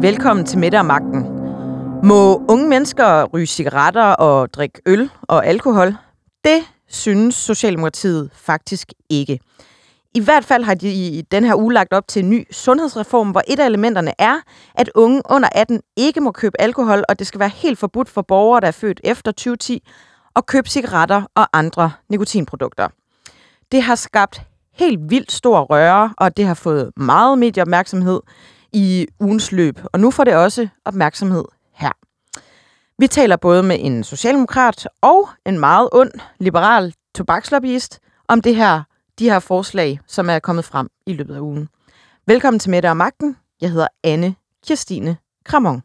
Velkommen til Mette og Magten. Må unge mennesker ryge cigaretter og drikke øl og alkohol? Det synes Socialdemokratiet faktisk ikke. I hvert fald har de i den her uge lagt op til en ny sundhedsreform, hvor et af elementerne er, at unge under 18 ikke må købe alkohol, og det skal være helt forbudt for borgere, der er født efter 2010, at købe cigaretter og andre nikotinprodukter. Det har skabt helt vildt stor røre, og det har fået meget medieopmærksomhed i ugens løb, og nu får det også opmærksomhed her. Vi taler både med en socialdemokrat og en meget ond liberal tobakslobbyist om det her, de her forslag, som er kommet frem i løbet af ugen. Velkommen til Mette og Magten. Jeg hedder Anne Kirstine Kramon.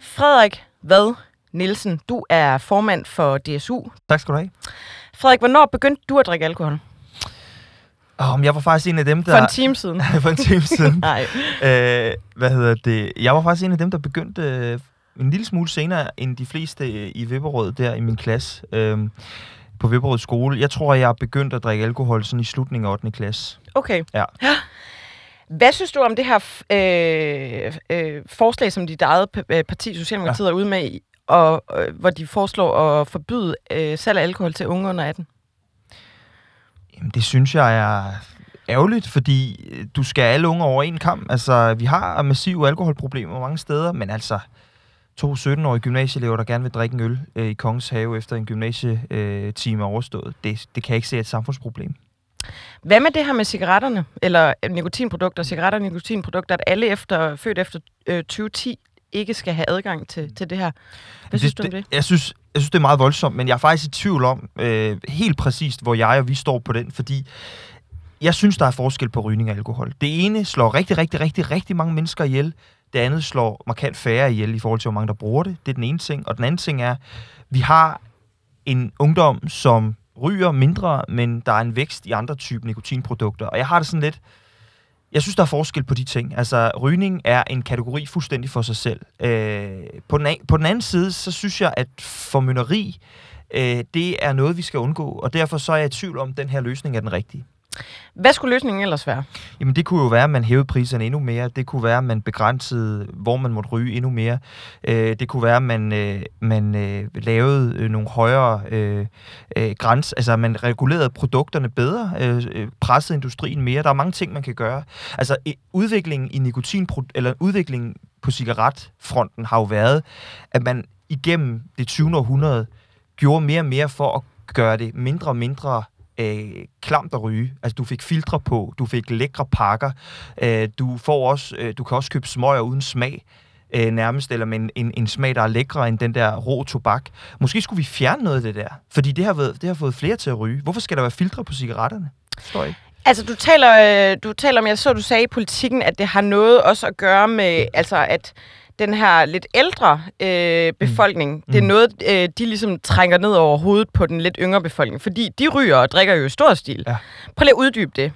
Frederik Hvad Nielsen, du er formand for DSU. Tak skal du have. Frederik, hvornår begyndte du at drikke alkohol? Um, jeg var faktisk en af dem, der... For en time siden. for en time siden. Nej. Øh, hvad hedder det? Jeg var faktisk en af dem, der begyndte øh, en lille smule senere end de fleste øh, i Vipperød der i min klasse. Øh, på Vipperød skole. Jeg tror, jeg begyndte at drikke alkohol sådan i slutningen af 8. klasse. Okay. Ja. ja. Hvad synes du om det her øh, øh, forslag, som dit eget øh, parti, Socialdemokratiet, ja. er ude med, i, og, øh, hvor de foreslår at forbyde øh, salg af alkohol til unge under 18? Jamen, det synes jeg er ærgerligt, fordi du skal alle unge over en kamp. Altså, vi har massive alkoholproblemer mange steder, men altså, to 17-årige gymnasieelever, der gerne vil drikke en øl øh, i Kongens Have efter en gymnasietime er overstået, det, det kan jeg ikke se et samfundsproblem. Hvad med det her med cigaretterne, eller nikotinprodukter, cigaretter og nikotinprodukter, at alle efter, født efter øh, 2010 ikke skal have adgang til, til det her? Hvad det, synes du om det? Jeg synes, jeg synes, det er meget voldsomt, men jeg er faktisk i tvivl om øh, helt præcist, hvor jeg og vi står på den, fordi jeg synes, der er forskel på rygning af alkohol. Det ene slår rigtig, rigtig, rigtig, rigtig mange mennesker ihjel. Det andet slår markant færre ihjel i forhold til, hvor mange der bruger det. Det er den ene ting. Og den anden ting er, vi har en ungdom, som ryger mindre, men der er en vækst i andre typer nikotinprodukter. Og jeg har det sådan lidt... Jeg synes, der er forskel på de ting. Altså, rygning er en kategori fuldstændig for sig selv. Øh, på, den a- på den anden side, så synes jeg, at formynderi, øh, det er noget, vi skal undgå. Og derfor så er jeg i tvivl om, at den her løsning er den rigtige. Hvad skulle løsningen ellers være? Jamen det kunne jo være, at man hævede priserne endnu mere. Det kunne være, at man begrænsede, hvor man måtte ryge endnu mere. Øh, det kunne være, at man, øh, man øh, lavede øh, nogle højere øh, øh, grænser. altså man regulerede produkterne bedre, øh, øh pressede industrien mere. Der er mange ting, man kan gøre. Altså udviklingen i nikotin, eller udviklingen på cigaretfronten har jo været, at man igennem det 20. århundrede gjorde mere og mere for at gøre det mindre og mindre øh, klamt at ryge. Altså, du fik filtre på, du fik lækre pakker, øh, du, får også, øh, du kan også købe smøger uden smag, øh, nærmest, eller med en, en, en smag, der er lækre end den der rå tobak. Måske skulle vi fjerne noget af det der, fordi det har, været, det har fået flere til at ryge. Hvorfor skal der være filtre på cigaretterne? Forstår ikke. Altså, du taler, øh, du taler om, jeg så, du sagde i politikken, at det har noget også at gøre med, altså, at den her lidt ældre øh, befolkning, mm. det er mm. noget, øh, de ligesom trænger ned over hovedet på den lidt yngre befolkning, fordi de ryger og drikker jo i stor stil. Ja. Prøv lige at uddybe det.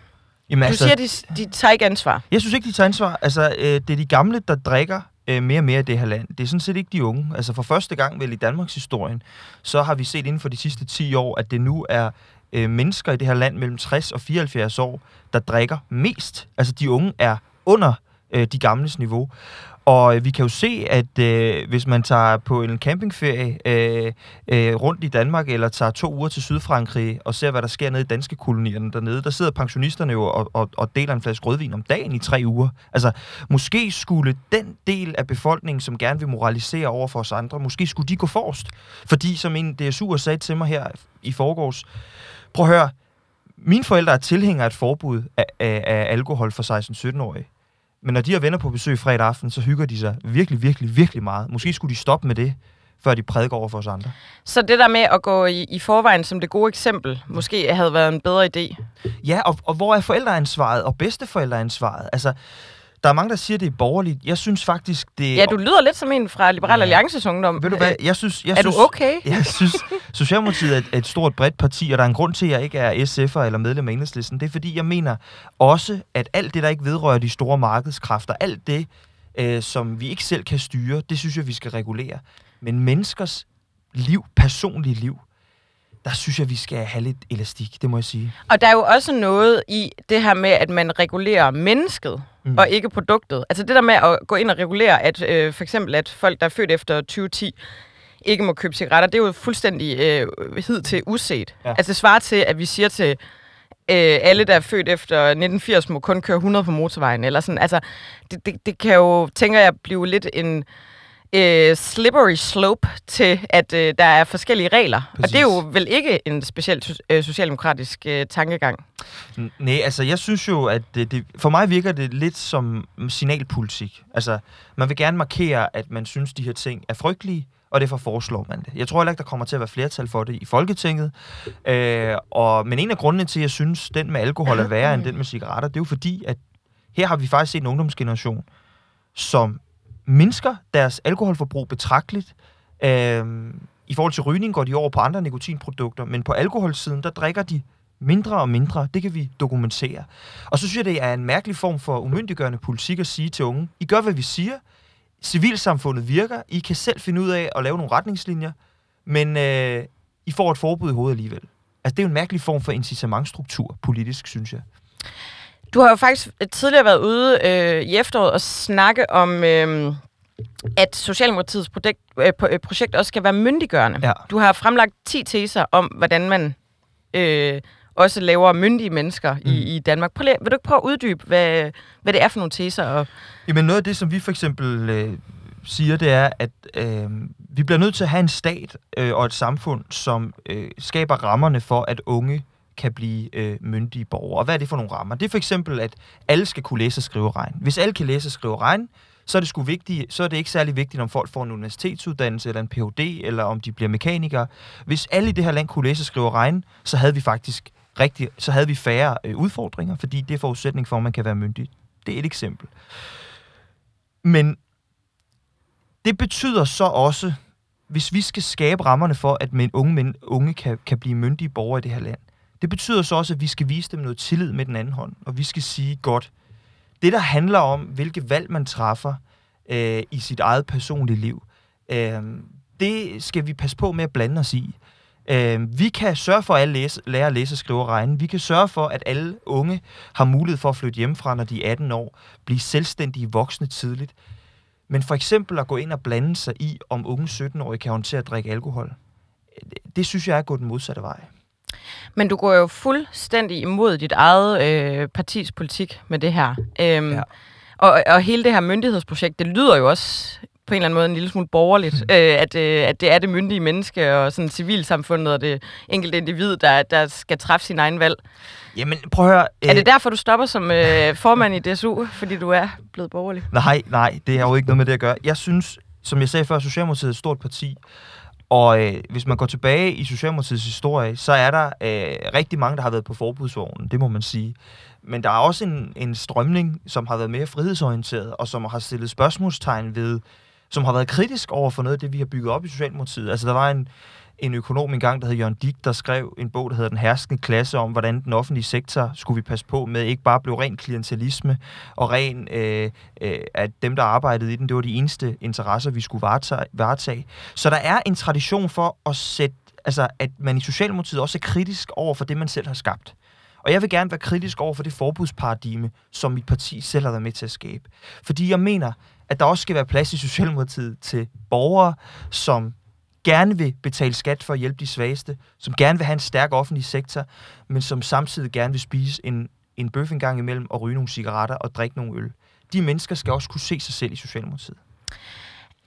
Jamen, du altså, siger, de, de tager ikke ansvar. Jeg synes ikke, de tager ansvar. Altså, øh, det er de gamle, der drikker øh, mere og mere i det her land. Det er sådan set ikke de unge. Altså, for første gang vel i Danmarks historien, så har vi set inden for de sidste 10 år, at det nu er øh, mennesker i det her land mellem 60 og 74 år, der drikker mest. Altså, de unge er under øh, de gamles niveau. Og øh, vi kan jo se, at øh, hvis man tager på en campingferie øh, øh, rundt i Danmark, eller tager to uger til Sydfrankrig og ser, hvad der sker nede i danske kolonierne dernede, der sidder pensionisterne jo og, og, og deler en flaske rødvin om dagen i tre uger. Altså, måske skulle den del af befolkningen, som gerne vil moralisere over for os andre, måske skulle de gå forrest. Fordi, som en DSU'er sagde til mig her i forgårs, prøv at høre, mine forældre er tilhængere af et forbud af, af, af alkohol for 16-17-årige. Men når de har venner på besøg fredag aften, så hygger de sig virkelig, virkelig, virkelig meget. Måske skulle de stoppe med det, før de prædiker over for os andre. Så det der med at gå i, i forvejen som det gode eksempel, måske havde været en bedre idé? Ja, og, og hvor er forældreansvaret og bedsteforældreansvaret? Altså, der er mange, der siger, det er borgerligt. Jeg synes faktisk, det... Ja, du lyder lidt som en fra Liberal ja. Alliances Ungdom. Ved du hvad, jeg synes... Jeg er synes, du okay? Jeg synes, Socialdemokratiet er et, stort, bredt parti, og der er en grund til, at jeg ikke er SF'er eller medlem af Enhedslisten. Det er, fordi jeg mener også, at alt det, der ikke vedrører de store markedskræfter, alt det, øh, som vi ikke selv kan styre, det synes jeg, vi skal regulere. Men menneskers liv, personlige liv, der synes jeg, vi skal have lidt elastik, det må jeg sige. Og der er jo også noget i det her med, at man regulerer mennesket, mm. og ikke produktet. Altså det der med at gå ind og regulere, at øh, for eksempel at folk, der er født efter 2010, ikke må købe cigaretter, det er jo fuldstændig øh, hid til uset. Ja. Altså det svarer til, at vi siger til øh, alle, der er født efter 1980, må kun køre 100 på motorvejen. Eller sådan. Altså, det, det, det kan jo, tænker jeg, blive lidt en øh, slippery slope til, at øh, der er forskellige regler. Præcis. Og det er jo vel ikke en specielt øh, socialdemokratisk øh, tankegang. Nej, altså jeg synes jo, at det, det, for mig virker det lidt som signalpolitik. Altså, man vil gerne markere, at man synes, de her ting er frygtelige, og derfor foreslår man det. Jeg tror heller ikke, der kommer til at være flertal for det i Folketinget. Øh, og, men en af grundene til, at jeg synes, den med alkohol er værre end den med cigaretter, det er jo fordi, at her har vi faktisk set en ungdomsgeneration, som mindsker deres alkoholforbrug betragteligt. Øh, I forhold til rygning går de over på andre nikotinprodukter, men på alkoholsiden, der drikker de mindre og mindre. Det kan vi dokumentere. Og så synes jeg, det er en mærkelig form for umyndiggørende politik at sige til unge, I gør, hvad vi siger, civilsamfundet virker, I kan selv finde ud af at lave nogle retningslinjer, men øh, I får et forbud i hovedet alligevel. Altså, det er jo en mærkelig form for incitamentstruktur, politisk, synes jeg. Du har jo faktisk tidligere været ude øh, i efteråret og snakke om, øh, at Socialdemokratiets projekt, øh, øh, projekt også skal være myndiggørende. Ja. Du har fremlagt 10 teser om, hvordan man øh, også laver myndige mennesker mm. i, i Danmark. Prøv, vil du ikke prøve at uddybe, hvad, hvad det er for nogle teser? Og... Jamen noget af det, som vi for eksempel øh, siger, det er, at øh, vi bliver nødt til at have en stat øh, og et samfund, som øh, skaber rammerne for, at unge kan blive øh, myndige borgere. Og hvad er det for nogle rammer? Det er for eksempel, at alle skal kunne læse og skrive og regne. Hvis alle kan læse og skrive og regne, så er det sgu vigtigt, så er det ikke særlig vigtigt, om folk får en universitetsuddannelse eller en Ph.D., eller om de bliver mekanikere. Hvis alle i det her land kunne læse, og skrive og regne, så havde vi faktisk rigtig, så havde vi færre øh, udfordringer, fordi det er forudsætning for, at man kan være myndig. Det er et eksempel. Men det betyder så også, hvis vi skal skabe rammerne for, at men unge, men, unge kan, kan blive myndige borgere i det her land, det betyder så også, at vi skal vise dem noget tillid med den anden hånd, og vi skal sige, godt, det der handler om, hvilke valg man træffer øh, i sit eget personlige liv, øh, det skal vi passe på med at blande os i. Øh, vi kan sørge for, at alle læse, lærer at læse, skrive og regne. Vi kan sørge for, at alle unge har mulighed for at flytte hjemmefra, når de er 18 år, blive selvstændige voksne tidligt. Men for eksempel at gå ind og blande sig i, om unge 17-årige kan håndtere at drikke alkohol, det synes jeg er gået den modsatte vej. Men du går jo fuldstændig imod dit eget øh, partis politik med det her. Øhm, ja. og, og hele det her myndighedsprojekt, det lyder jo også på en eller anden måde en lille smule borgerligt, mm. øh, at, øh, at det er det myndige menneske og sådan civilsamfundet og det enkelte individ, der, der skal træffe sin egen valg. Jamen, prøv at høre... Øh... Er det derfor, du stopper som øh, formand i DSU, fordi du er blevet borgerlig? Nej, nej, det har jo ikke noget med det at gøre. Jeg synes, som jeg sagde før, Socialdemokratiet er et stort parti, og øh, hvis man går tilbage i Socialdemokratiets historie, så er der øh, rigtig mange, der har været på forbudsvognen, det må man sige. Men der er også en, en strømning, som har været mere frihedsorienteret, og som har stillet spørgsmålstegn ved som har været kritisk over for noget af det, vi har bygget op i Socialdemokratiet. Altså, der var en, en økonom engang, der hed Jørgen Dick, der skrev en bog, der hedder Den herskende klasse, om hvordan den offentlige sektor skulle vi passe på med, ikke bare blev ren klientelisme, og ren, øh, øh, at dem, der arbejdede i den, det var de eneste interesser, vi skulle varetage. varetage. Så der er en tradition for at sætte, altså, at man i Socialdemokratiet også er kritisk over for det, man selv har skabt. Og jeg vil gerne være kritisk over for det forbudsparadigme, som mit parti selv har været med til at skabe. Fordi jeg mener, at der også skal være plads i Socialdemokratiet til borgere, som gerne vil betale skat for at hjælpe de svageste, som gerne vil have en stærk offentlig sektor, men som samtidig gerne vil spise en, en bøf en gang imellem og ryge nogle cigaretter og drikke nogle øl. De mennesker skal også kunne se sig selv i Socialdemokratiet.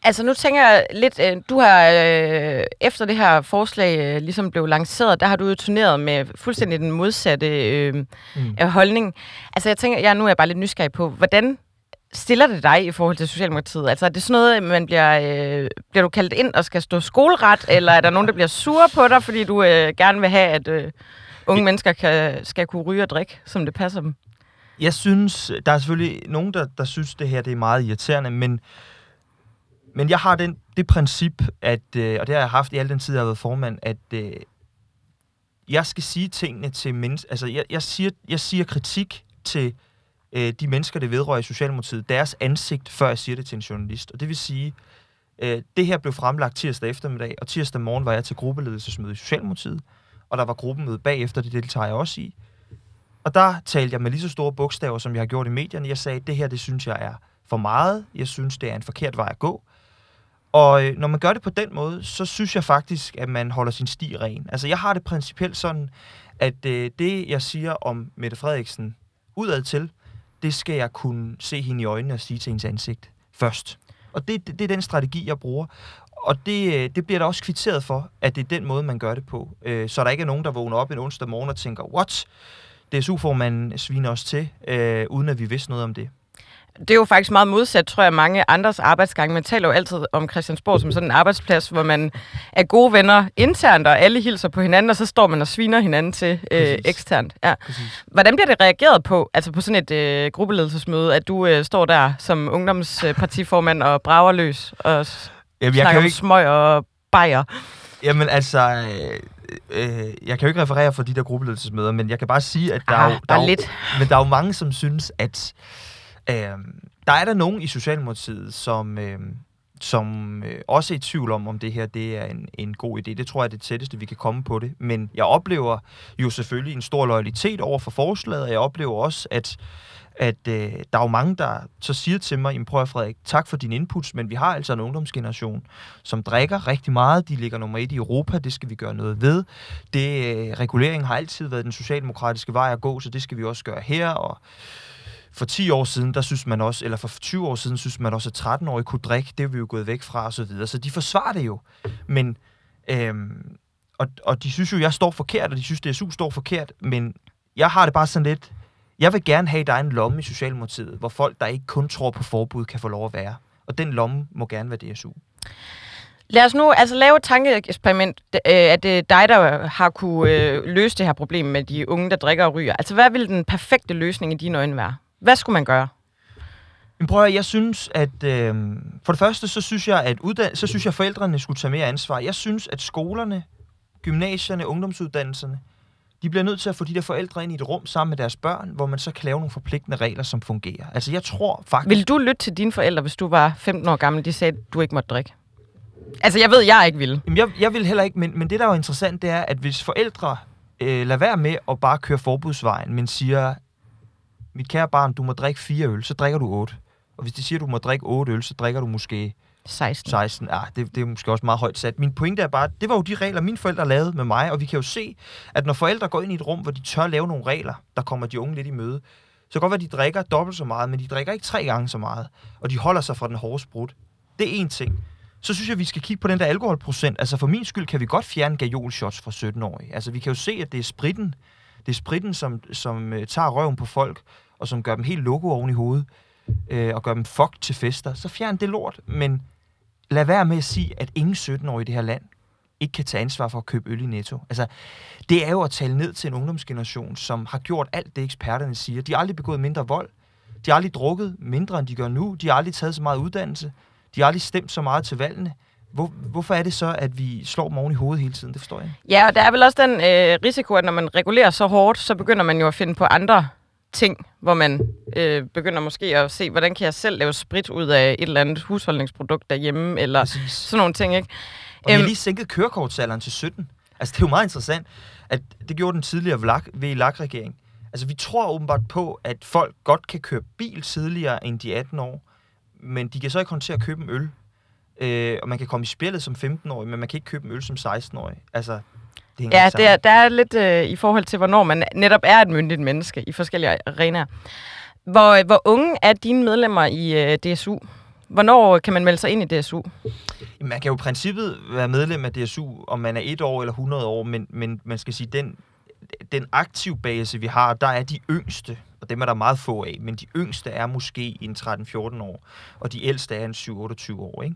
Altså nu tænker jeg lidt, øh, du har øh, efter det her forslag øh, ligesom blev lanceret, der har du jo turneret med fuldstændig den modsatte øh, mm. holdning. Altså jeg tænker, jeg nu er jeg bare lidt nysgerrig på, hvordan stiller det dig i forhold til Socialdemokratiet? Altså er det sådan noget, man bliver, øh, bliver du kaldt ind og skal stå skoleret, eller er der nogen, der bliver sure på dig, fordi du øh, gerne vil have, at øh, unge mennesker kan, skal kunne ryge og drikke, som det passer dem? Jeg synes, der er selvfølgelig nogen, der, der synes, det her det er meget irriterende, men, men jeg har den, det princip, at, øh, og det har jeg haft i al den tid, jeg har været formand, at øh, jeg skal sige tingene til mennesker, altså jeg, jeg, siger, jeg siger kritik til øh, de mennesker, det vedrører i Socialdemokratiet, deres ansigt, før jeg siger det til en journalist. Og det vil sige, øh, det her blev fremlagt tirsdag eftermiddag, og tirsdag morgen var jeg til gruppeledelsesmøde i Socialdemokratiet. og der var gruppemøde bagefter, det deltager jeg også i. Og der talte jeg med lige så store bogstaver, som jeg har gjort i medierne. Jeg sagde, det her, det synes jeg er for meget. Jeg synes, det er en forkert vej at gå. Og øh, når man gør det på den måde, så synes jeg faktisk, at man holder sin sti ren. Altså, jeg har det principielt sådan, at øh, det, jeg siger om Mette Frederiksen udad til, det skal jeg kunne se hende i øjnene og sige til hendes ansigt først. Og det, det, det er den strategi, jeg bruger. Og det, øh, det bliver der også kvitteret for, at det er den måde, man gør det på. Øh, så der ikke er nogen, der vågner op en onsdag morgen og tænker, what? DSU-formanden sviner os til, øh, uden at vi vidste noget om det. Det er jo faktisk meget modsat, tror jeg, mange andres arbejdsgange. Man taler jo altid om Christiansborg som sådan en arbejdsplads, hvor man er gode venner internt, og alle hilser på hinanden, og så står man og sviner hinanden til øh, eksternt. Ja. Hvordan bliver det reageret på, altså på sådan et øh, gruppeledelsesmøde, at du øh, står der som ungdomspartiformand og brager løs og Jamen, jeg snakker kan om ikke... smøg og bajer? Jamen altså, øh, øh, jeg kan jo ikke referere for de der gruppeledelsesmøder, men jeg kan bare sige, at der, ah, er, jo, der, er, lidt. men der er jo mange, som synes, at øh, der er der nogen i Socialdemokratiet, som, øh, som øh, også er i tvivl om, om det her det er en, en god idé. Det tror jeg er det tætteste, vi kan komme på det. Men jeg oplever jo selvfølgelig en stor loyalitet over for forslaget, og jeg oplever også, at at øh, der er jo mange, der så siger til mig, prøv at Frederik, tak for din inputs, men vi har altså en ungdomsgeneration, som drikker rigtig meget. De ligger nummer et i Europa, det skal vi gøre noget ved. Det, øh, regulering har altid været den socialdemokratiske vej at gå, så det skal vi også gøre her. Og for 10 år siden, der synes man også, eller for 20 år siden, synes man også, at 13-årige kunne drikke. Det er vi jo gået væk fra, og så videre. Så de forsvarer det jo. Men, øhm, og, og de synes jo, jeg står forkert, og de synes, DSU står forkert, men jeg har det bare sådan lidt, jeg vil gerne have, dig en lomme i Socialdemokratiet, hvor folk, der ikke kun tror på forbud, kan få lov at være. Og den lomme må gerne være DSU. Lad os nu altså lave et tankeeksperiment, øh, at det er dig, der har kunne øh, løse det her problem med de unge, der drikker og ryger. Altså, hvad vil den perfekte løsning i dine øjne være? Hvad skulle man gøre? Men prøv at, jeg synes, at øh, for det første, så synes jeg, at uddan- så synes jeg, at forældrene skulle tage mere ansvar. Jeg synes, at skolerne, gymnasierne, ungdomsuddannelserne, de bliver nødt til at få de der forældre ind i et rum sammen med deres børn, hvor man så kan lave nogle forpligtende regler, som fungerer. Altså, jeg tror faktisk... Vil du lytte til dine forældre, hvis du var 15 år gammel, de sagde, at du ikke måtte drikke? Altså, jeg ved, jeg ikke vil. Jamen, jeg, jeg vil heller ikke, men, men det, der er interessant, det er, at hvis forældre øh, lader være med at bare køre forbudsvejen, men siger, mit kære barn, du må drikke fire øl, så drikker du otte. Og hvis de siger, du må drikke otte øl, så drikker du måske 16. 16, ja, det, det er måske også meget højt sat. Min pointe er bare, det var jo de regler, mine forældre lavede med mig, og vi kan jo se, at når forældre går ind i et rum, hvor de tør lave nogle regler, der kommer de unge lidt i møde, så kan godt være, at de drikker dobbelt så meget, men de drikker ikke tre gange så meget, og de holder sig fra den hårde sprut. Det er én ting. Så synes jeg, vi skal kigge på den der alkoholprocent. Altså for min skyld kan vi godt fjerne gajolshots fra 17-årige. Altså vi kan jo se, at det er spritten, det er spritten, som, som uh, tager røven på folk, og som gør dem helt logo oven i hovedet, øh, og gør dem fuck til fester. Så fjern det lort, men lad være med at sige, at ingen 17-årige i det her land ikke kan tage ansvar for at købe øl i Netto. Altså, det er jo at tale ned til en ungdomsgeneration, som har gjort alt det, eksperterne siger. De har aldrig begået mindre vold. De har aldrig drukket mindre, end de gør nu. De har aldrig taget så meget uddannelse. De har aldrig stemt så meget til valgene. Hvor, hvorfor er det så, at vi slår dem oven i hovedet hele tiden? Det forstår jeg Ja, og der er vel også den øh, risiko, at når man regulerer så hårdt, så begynder man jo at finde på andre ting, hvor man øh, begynder måske at se, hvordan kan jeg selv lave sprit ud af et eller andet husholdningsprodukt derhjemme, eller Præcis. sådan nogle ting, ikke? Og vi har lige sænket kørekortsalderen til 17. Altså, det er jo meget interessant, at det gjorde den tidligere VLAG-regering. Altså, vi tror åbenbart på, at folk godt kan køre bil tidligere end de 18 år, men de kan så ikke håndtere at købe en øl. Øh, og man kan komme i spillet som 15-årig, men man kan ikke købe en øl som 16-årig. Altså, det ja, det er, der er lidt øh, i forhold til, hvornår man netop er et myndigt menneske i forskellige arenaer. Hvor, hvor unge er dine medlemmer i øh, DSU? Hvornår kan man melde sig ind i DSU? Man kan jo i princippet være medlem af DSU, om man er et år eller 100 år, men, men man skal sige, den, den aktive base, vi har, der er de yngste, og dem er der meget få af, men de yngste er måske en 13-14 år, og de ældste er en 7-28 år, ikke?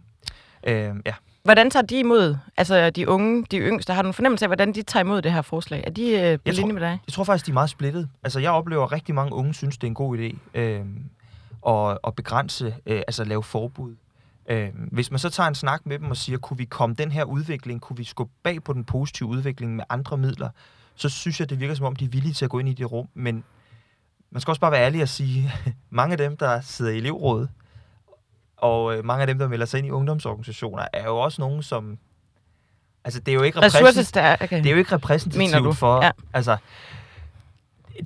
Øh, ja. Hvordan tager de imod, altså de unge, de yngste? Har du en fornemmelse af, hvordan de tager imod det her forslag? Er de øh, på linje med dig? Jeg tror faktisk, de er meget splittet. Altså jeg oplever, at rigtig mange unge synes, det er en god idé øh, at, at begrænse, øh, altså lave forbud. Øh, hvis man så tager en snak med dem og siger, kunne vi komme den her udvikling, kunne vi skubbe bag på den positive udvikling med andre midler, så synes jeg, det virker som om, de er villige til at gå ind i det rum. Men man skal også bare være ærlig og sige, mange af dem, der sidder i elevrådet, og øh, mange af dem, der melder sig ind i ungdomsorganisationer, er jo også nogen, som... Altså, det er jo ikke repræsentativt, Ressourcestærke. det er jo ikke repræsentativt for... Ja. Altså,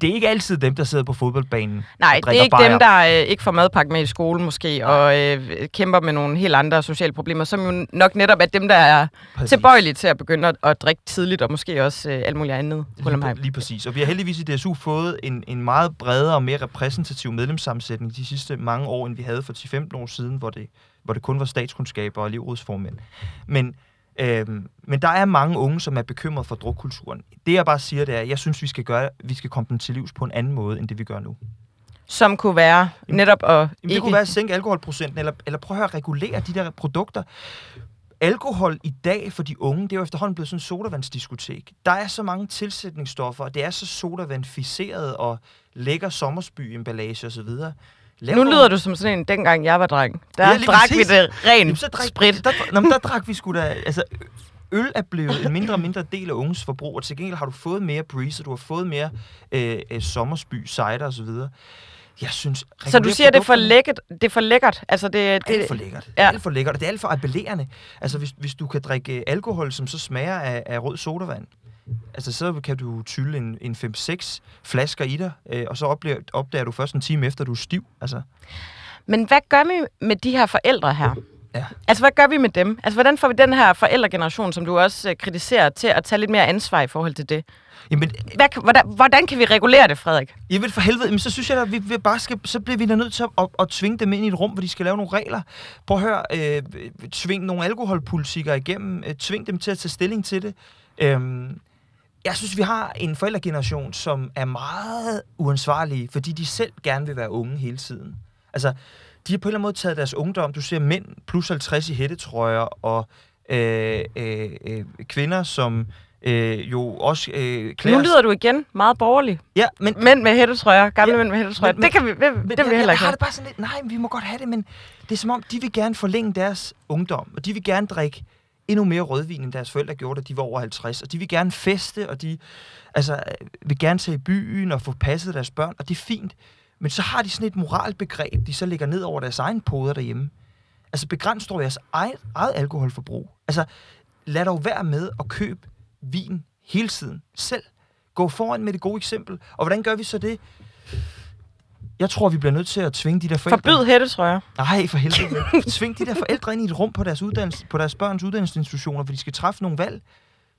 det er ikke altid dem, der sidder på fodboldbanen Nej, det er ikke bajer. dem, der øh, ikke får madpakke med i skole måske, og øh, kæmper med nogle helt andre sociale problemer, som jo nok netop er dem, der er Præcis. tilbøjelige til at begynde at, at drikke tidligt, og måske også øh, alt muligt andet. Lige, præ- lige præcis. Og vi har heldigvis i DSU fået en, en meget bredere og mere repræsentativ medlemssammensætning de sidste mange år, end vi havde for 10-15 år siden, hvor det, hvor det kun var statskundskaber og elevrådsformænd. Men, øhm, men der er mange unge, som er bekymrede for drukkulturen. Det jeg bare siger, det er, at jeg synes, vi skal, gøre, vi skal komme den til livs på en anden måde, end det vi gør nu. Som kunne være netop at Jamen, ikke... det kunne være at sænke alkoholprocenten, eller, eller prøve at høre at regulere de der produkter. Alkohol i dag for de unge, det er jo efterhånden blevet sådan en sodavandsdiskotek. Der er så mange tilsætningsstoffer, og det er så sodavandficeret og lækker sommersby-emballage osv. Nu lyder du som sådan en, dengang jeg var dreng. Der Ja, drak præcis. vi det rent drak, sprit. Der, men der drak vi sgu da... Altså, øl er blevet en mindre og mindre del af unges forbrug, og til gengæld har du fået mere breeze, og du har fået mere øh, øh, sommersby, cider osv. Jeg synes... Så du siger, det er for lækkert? Det er for lækkert? Altså, det, Det er alt for lækkert. Ja. alt for lækkert, og det er alt for appellerende. Altså, hvis, hvis du kan drikke øh, alkohol, som så smager af, af rød sodavand, altså, så kan du tylle en, en 5-6 flasker i dig, øh, og så opdager, opdager du først en time efter, du er stiv. Altså, Men hvad gør vi med de her forældre her? Ja. Altså, hvad gør vi med dem? Altså, hvordan får vi den her forældregeneration, som du også øh, kritiserer, til at tage lidt mere ansvar i forhold til det? jamen, Hvad, kan- hvordan, hvordan kan vi regulere det, Frederik? Vil for helvede, men så synes jeg, at vi, vi bare skal, så bliver vi da nødt til at, at, at tvinge dem ind i et rum, hvor de skal lave nogle regler. Prøv at høre, øh, tving nogle alkoholpolitikere igennem, øh, tving dem til at tage stilling til det. Øhm, jeg synes, vi har en forældregeneration, som er meget uansvarlige, fordi de selv gerne vil være unge hele tiden. Altså, de har på en eller anden måde taget deres ungdom. Du ser mænd plus 50 i hættetrøjer, og øh, øh, øh, kvinder, som øh, jo også øh, klæder Nu lyder du igen meget borgerlig. Ja, men, Mænd med hættetrøjer, gamle Ja, mænd med hættetrøjer. men- Det kan vi, det, det Men vil jeg, heller jeg ikke har have. det bare sådan lidt, nej, vi må godt have det, men det er som om, de vil gerne forlænge deres ungdom, og de vil gerne drikke endnu mere rødvin, end deres forældre gjorde, da de var over 50, og de vil gerne feste, og de altså, øh, vil gerne tage i byen og få passet deres børn, og det er fint. Men så har de sådan et moralbegreb, de så lægger ned over deres egen poder derhjemme. Altså begræns dog jeres eget, eget alkoholforbrug. Altså lad dog være med at købe vin hele tiden selv. Gå foran med det gode eksempel. Og hvordan gør vi så det? Jeg tror, vi bliver nødt til at tvinge de der forældre... Forbyd hættetrøjer. Nej, for helvede. Tving de der forældre ind i et rum på deres, uddannelse, på deres børns uddannelsesinstitutioner, hvor de skal træffe nogle valg.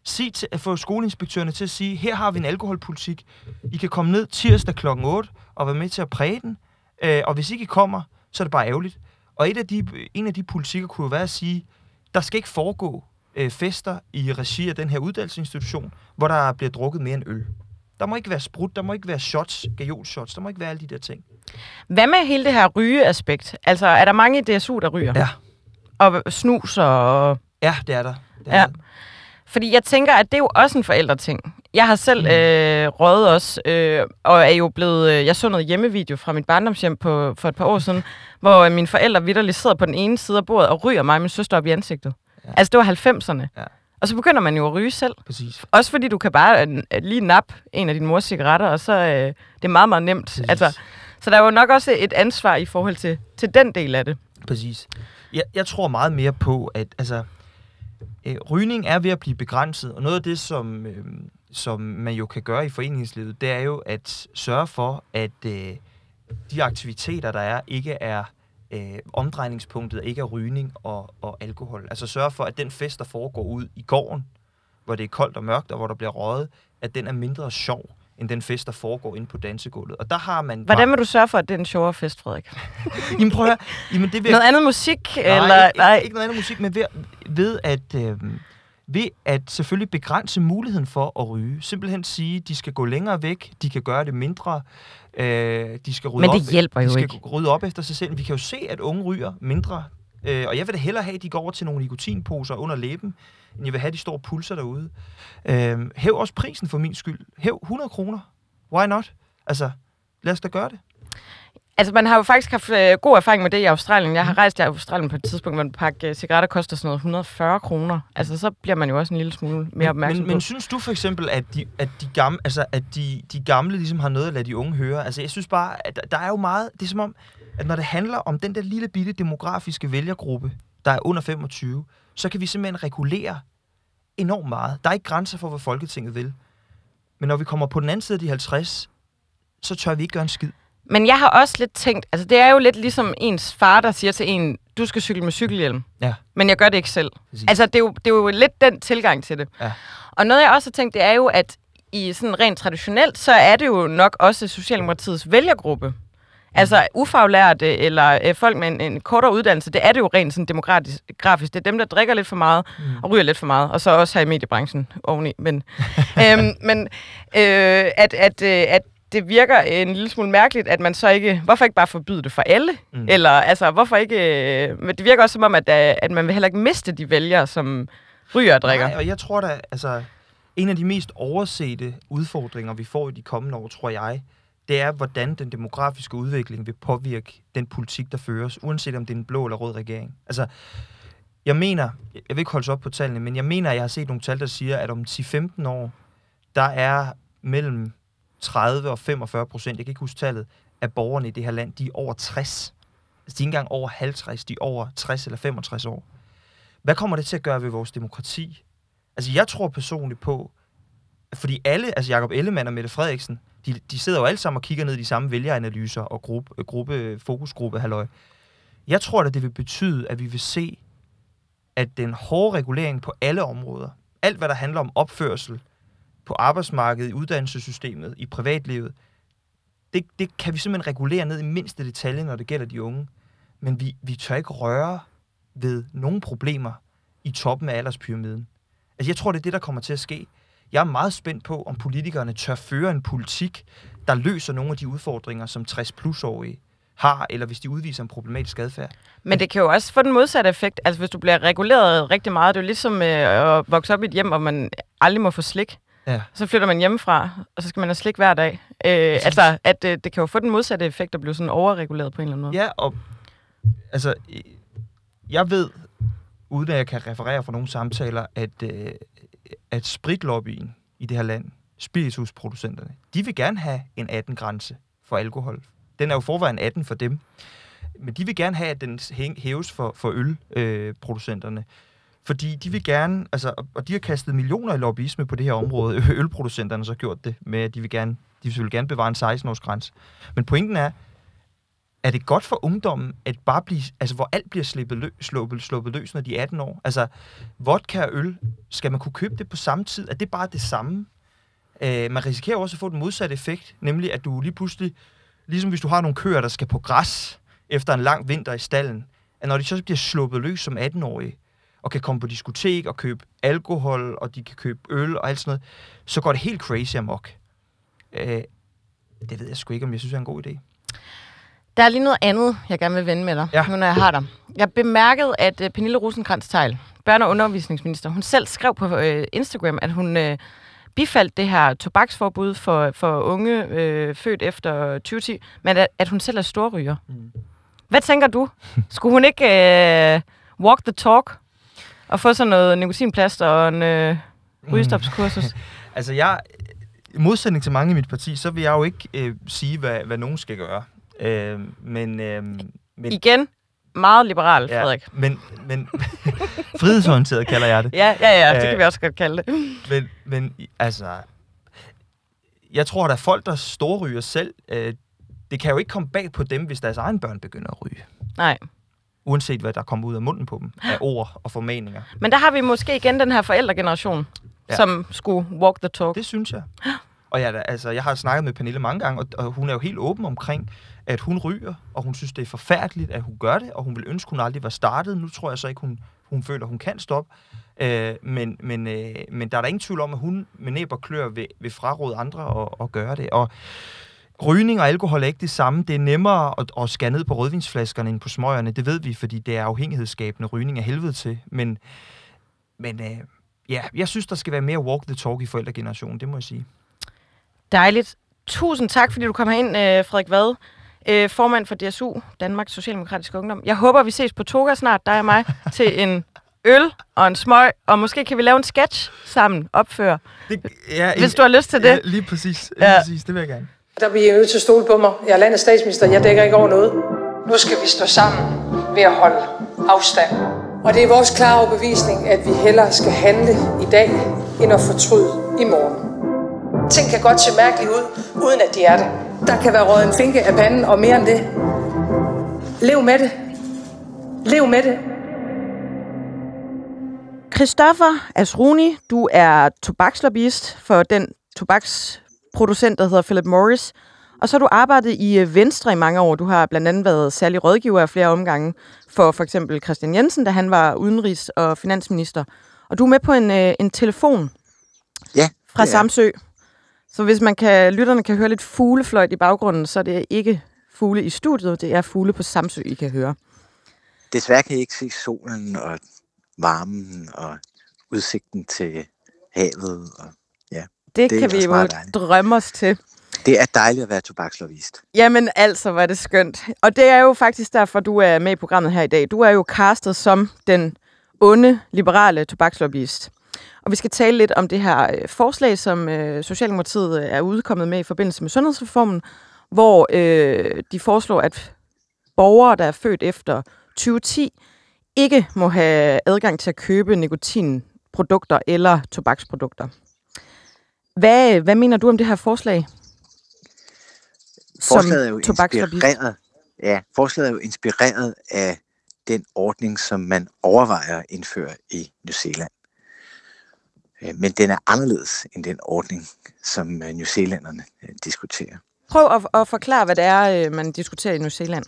Sig til, at få skoleinspektørerne til at sige, her har vi en alkoholpolitik. I kan komme ned tirsdag kl. 8 og være med til at præge den. Øh, og hvis ikke I kommer, så er det bare ærgerligt. Og et af de, en af de politikker kunne jo være at sige, der skal ikke foregå øh, fester i regi af den her uddannelsesinstitution, hvor der bliver drukket mere end øl. Der må ikke være sprut, der må ikke være shots, gajol-shots, der må ikke være alle de der ting. Hvad med hele det her rygeaspekt? Altså, er der mange i DSU, der ryger? Ja. Og snus og... Ja, det er der. Det er Ja. der. Fordi jeg tænker, at det er jo også en forældreting. Jeg har selv Mm. øh, røget også, øh, og er jo blevet... Øh, jeg så noget hjemmevideo fra mit barndomshjem på, for et par år siden, hvor øh, mine forældre vidderligt sidder på den ene side af bordet og ryger mig og min søster op i ansigtet. Ja. Ja. Altså, det var 90'erne. Ja. Og så begynder man jo at ryge selv. Præcis. Også fordi du kan bare lige nappe en af dine mors cigaretter, og så øh, det er meget, meget nemt. Præcis. Altså, så der er jo nok også et ansvar i forhold til, til den del af det. Præcis. Jeg, jeg tror meget mere på, at altså, øh, rygning er ved at blive begrænset, og noget af det, som, øh, som man jo kan gøre i foreningslivet, det er jo at sørge for, at øh, de aktiviteter, der er, ikke er øh, omdrejningspunktet, ikke er rygning og, og alkohol. Altså sørge for, at den fest, der foregår ud i gården, hvor det er koldt og mørkt, og hvor der bliver røget, at den er mindre sjov, end den fest, der foregår inde på dansegulvet. Og der har man... Hvordan vil du sørge for, at det er en sjovere fest, Frederik? Jamen prøv at høre. Jamen, det vil Noget andet musik? Nej, eller, ikke, nej. ikke noget andet musik, men ved, ved at... Øh, ved at selvfølgelig begrænse muligheden for at ryge. Simpelthen sige, at de skal gå længere væk, de kan gøre det mindre, øh, de skal rydde Men op, det hjælper de jo skal ikke. rydde op efter sig selv. Vi kan jo se, at unge ryger mindre, øh, og jeg vil da hellere have, at de går over til nogle nikotinposer under læben, end jeg vil have, at de står og pulser derude. Øh, hæv også prisen for min skyld. Hæv 100 kroner. Why not? Altså, lad os da gøre det. Altså, man har jo faktisk haft øh, god erfaring med det i Australien. Jeg har Mhm. rejst i Australien på et tidspunkt, hvor en pakke øh, cigaretter koster sådan noget 140 kroner. Altså, så bliver man jo også en lille smule mere opmærksom men, men på. synes du for eksempel, at de, at de gamle, altså, at de, de gamle ligesom har noget at lade de unge høre? Altså, jeg synes bare, at der- der er jo meget... Det er som om, at når det handler om den der lille bitte demografiske vælgergruppe, der er under 25, så kan vi simpelthen regulere enormt meget. Der er ikke grænser for, hvad Folketinget vil. Men når vi kommer på den anden side af de 50, så tør vi ikke gøre en skid. Men jeg har også lidt tænkt, altså det er jo lidt ligesom ens far, der siger til en, du skal cykle med cykelhjelm. Ja. Men jeg gør det ikke selv. Præcis. Altså det er, jo, det er jo lidt den tilgang til det. Ja. Og noget jeg også har tænkt, det er jo, at i sådan rent traditionelt, så er det jo nok også Socialdemokratiets vælgergruppe. Altså ufaglærte eller øh, folk med en, en kortere uddannelse, det er det jo rent sådan demokratisk grafisk. Det er dem, der drikker lidt for meget mm. og ryger lidt for meget, og så også her i mediebranchen oveni. Men, øhm, men øh, at, at, øh, at det virker en lille smule mærkeligt, at man så ikke... Hvorfor ikke bare forbyde det for alle? Mm. Eller altså, hvorfor ikke... Øh, men det virker også som om, at, øh, at man vil heller ikke miste de vælgere, som ryger og drikker. Nej, og jeg tror da, altså, en af de mest oversete udfordringer, vi får i de kommende år, tror jeg, det er, hvordan den demografiske udvikling vil påvirke den politik, der føres, uanset om det er en blå eller rød regering. Altså, jeg mener, jeg vil ikke holde op på tallene, men jeg mener, at jeg har set nogle tal, der siger, at om 10-15 år, der er mellem 30 og 45 procent, jeg kan ikke huske tallet, af borgerne i det her land, de er over 60. Altså, de er ikke engang over 50, de er over 60 eller 65 år. Hvad kommer det til at gøre ved vores demokrati? Altså, jeg tror personligt på, fordi alle, altså Jacob Ellemann og Mette Frederiksen, de, de sidder jo alle sammen og kigger ned i de samme vælgeranalyser og gruppe, gruppe fokusgruppe, halløj. Jeg tror at det vil betyde, at vi vil se, at den hårde regulering på alle områder, alt hvad der handler om opførsel på arbejdsmarkedet, i uddannelsessystemet, i privatlivet, det, det kan vi simpelthen regulere ned i mindste detalje, når det gælder de unge. Men vi, vi tør ikke røre ved nogle problemer i toppen af alderspyramiden. Altså, jeg tror, det er det, der kommer til at ske. Jeg er meget spændt på, om politikerne tør føre en politik, der løser nogle af de udfordringer, som 60-plus-årige har, eller hvis de udviser en problematisk adfærd. Men det kan jo også få den modsatte effekt. Altså, hvis du bliver reguleret rigtig meget, det er jo ligesom øh, at vokse op i et hjem, hvor man aldrig må få slik. Ja. Så flytter man hjemmefra, og så skal man have slik hver dag. Øh, altså, at øh, det kan jo få den modsatte effekt at blive sådan overreguleret på en eller anden måde. Ja, og altså, jeg ved, uden at jeg kan referere fra nogle samtaler, at, øh, at spritlobbyen i det her land, spiritusproducenterne, de vil gerne have en 18-grænse for alkohol. Den er jo forvejen 18 for dem. Men de vil gerne have, at den hæves for, for ølproducenterne. Øh, fordi de vil gerne, altså, og- de har kastet millioner i lobbyisme på det her område. Ølproducenterne har så gjort det med, at de vil gerne, de vil gerne bevare en 16-års grænse. Men pointen er, er det godt for ungdommen, at bare blive, altså hvor alt bliver slippet lø, sluppet, sluppet løs, når de er 18 år? Altså, vodka og øl, skal man kunne købe det på samme tid? Er det bare det samme? Øh, man risikerer også at få den modsatte effekt, nemlig at du lige pludselig, ligesom hvis du har nogle køer, der skal på græs efter en lang vinter i stallen, at når de så bliver sluppet løs som 18-årige, og kan komme på diskotek og købe alkohol, og de kan købe øl og alt sådan noget, så går det helt crazy amok. Øh, det ved jeg sgu ikke, om jeg synes er en god idé. Der er lige noget andet, jeg gerne vil vende med dig, Ja. nu når jeg har dig. Jeg bemærkede, at uh, Pernille rosenkrantz teil børne- og undervisningsminister, hun selv skrev på uh, Instagram, at hun uh, bifaldt det her tobaksforbud for, for unge uh, født efter 2010, men at, at hun selv er storryger. Mm. Hvad tænker du? Skulle hun ikke uh, walk the talk og få sådan noget nikotinplaster og en uh, rygestopskursus? Altså, jeg, i modsætning til mange i mit parti, så vil jeg jo ikke øh, sige, hvad, hvad nogen skal gøre. Øh, men, øh, men, Igen, meget liberal, Frederik. men, men frihedsorienteret kalder jeg det. Ja, ja, ja, det Øh, kan vi også godt kalde det. Men, men altså, jeg tror, der er folk, der storryger selv. Øh, det kan jo ikke komme bag på dem, hvis deres egen børn begynder at ryge. Nej. Uanset hvad der kommer ud af munden på dem, af ord og formaninger. Men der har vi måske igen den her forældregeneration, ja. Ja. som skulle walk the talk. Det synes jeg. Og jeg, da- altså, jeg har snakket med Pernille mange gange, og, og hun er jo helt åben omkring, at hun ryger, og hun synes, det er forfærdeligt, at hun gør det, og hun vil ønske, hun aldrig var startet. Nu tror jeg så ikke, hun, hun føler, hun kan stoppe. Øh, men, men, øh, men der er der ingen tvivl om, at hun med næb og klør vil, vil fraråde andre at, at gøre det. Og rygning og alkohol er ikke det samme. Det er nemmere at, at skære ned på rødvinsflaskerne end på smøgerne. Det ved vi, fordi det er afhængighedsskabende rygning af helvede til. Men, men øh, ja, jeg synes, der skal være mere walk the talk i forældregenerationen, det må jeg sige. Dejligt. Tusind tak, fordi du kom herind, øh, Frederik Vad, øh, formand for DSU, Danmarks Socialdemokratiske Ungdom. Jeg håber, vi ses på Toga snart, dig og mig, til en øl og en smøg, og måske kan vi lave en sketch sammen, opføre, Det, ja, hvis du har lyst til det. Ja, lige præcis. Lige ja. præcis. Det vil jeg gerne. Der bliver I nødt til at stole på mig. Jeg er landets statsminister. Jeg dækker ikke over noget. Nu skal vi stå sammen ved at holde afstand. Og det er vores klare overbevisning, at vi hellere skal handle i dag, end at fortryde i morgen. Ting kan godt se mærkeligt ud, uden at de er det. Der kan være røget en finke af panden, og mere end det. Lev med det. Lev med det. Christoffer Asruni, du er tobakslobbyist for den tobaksproducent, der hedder Philip Morris. Og så har du arbejdet i øh, Venstre i mange år. Du har blandt andet været særlig rådgiver af flere omgange for for eksempel Christian Jensen, da han var udenrigs- og finansminister. Og du er med på en, øh, en telefon Ja, fra. Samsø. Så hvis man kan, lytterne kan høre lidt fuglefløjt i baggrunden, så er det ikke fugle i studiet, det er fugle på Samsø, I kan høre. Desværre kan I ikke se solen og varmen og udsigten til havet. Og Det, Det kan vi jo dejligt. drømme os til. det er dejligt at være tobakslobbyist. Jamen altså, var det skønt. Og det er jo faktisk derfor, du er med i programmet her i dag. Du er jo castet som den onde, liberale tobakslobbyist. Og vi skal tale lidt om det her øh, forslag, som øh, Socialdemokratiet øh, er udkommet med i forbindelse med sundhedsreformen, hvor øh, de foreslår, at borgere, der er født efter 2010, ikke må have adgang til at købe nikotinprodukter eller tobaksprodukter. Hvad, hvad mener du om det her forslag? Forslaget er jo inspireret, ja, forslaget er jo inspireret af den ordning, som man overvejer at indføre i New Zealand. Øh, Men den er anderledes end den ordning, som øh, New Zealanderne øh, diskuterer. Prøv at, at forklare, hvad det er, man diskuterer i New Zealand.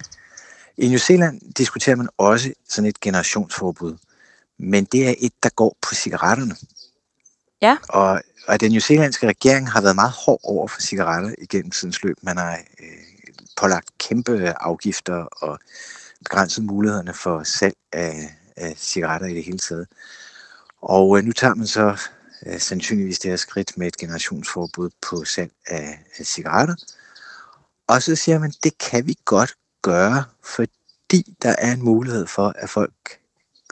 I New Zealand diskuterer man også sådan et generationsforbud, men det er et, der går på cigaretterne. Ja. Og, og den newzealandske regering har været meget hård over for cigaretter igennem tidens løb. Man har øh, pålagt kæmpe afgifter og begrænset mulighederne for salg af, af cigaretter i det hele taget. Og øh, nu tager man så øh, sandsynligvis det her skridt med et generationsforbud på salg af, af cigaretter. Og så siger man, det kan vi godt gøre, fordi der er en mulighed for, at folk,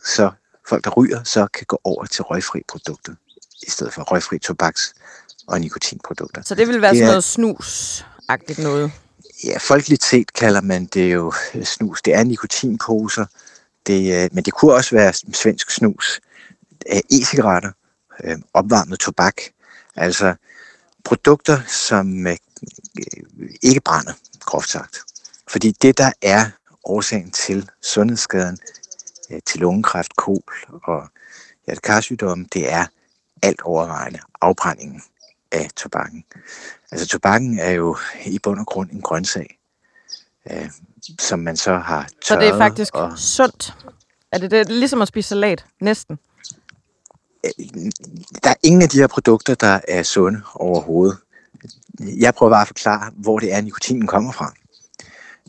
så, folk der ryger, så kan gå over til røgfri produkter, i stedet for røgfri tobaks- og nikotinprodukter. Så det vil være Det sådan er- noget snus-agtigt noget. Ja, folkeligt set kalder man det jo øh, snus. Det er nikotinposer, det, øh, men det kunne også være svensk snus, e-cigaretter, øh, opvarmet tobak, altså produkter, som ikke brænder, groft sagt. Fordi det, der er årsagen til sundhedsskaden, til lungekræft, kol og hjertekarsygdomme, det er alt overvejende afbrændingen af tobakken. Altså tobakken er jo i bund og grund en grøntsag, øh, som man så har tørret. Så det er faktisk Og, sundt. Er det, det ligesom at spise salat? Næsten. der er ingen af de her produkter, der er sunde overhovedet. Jeg prøver bare at forklare, hvor det er, nikotinen kommer fra.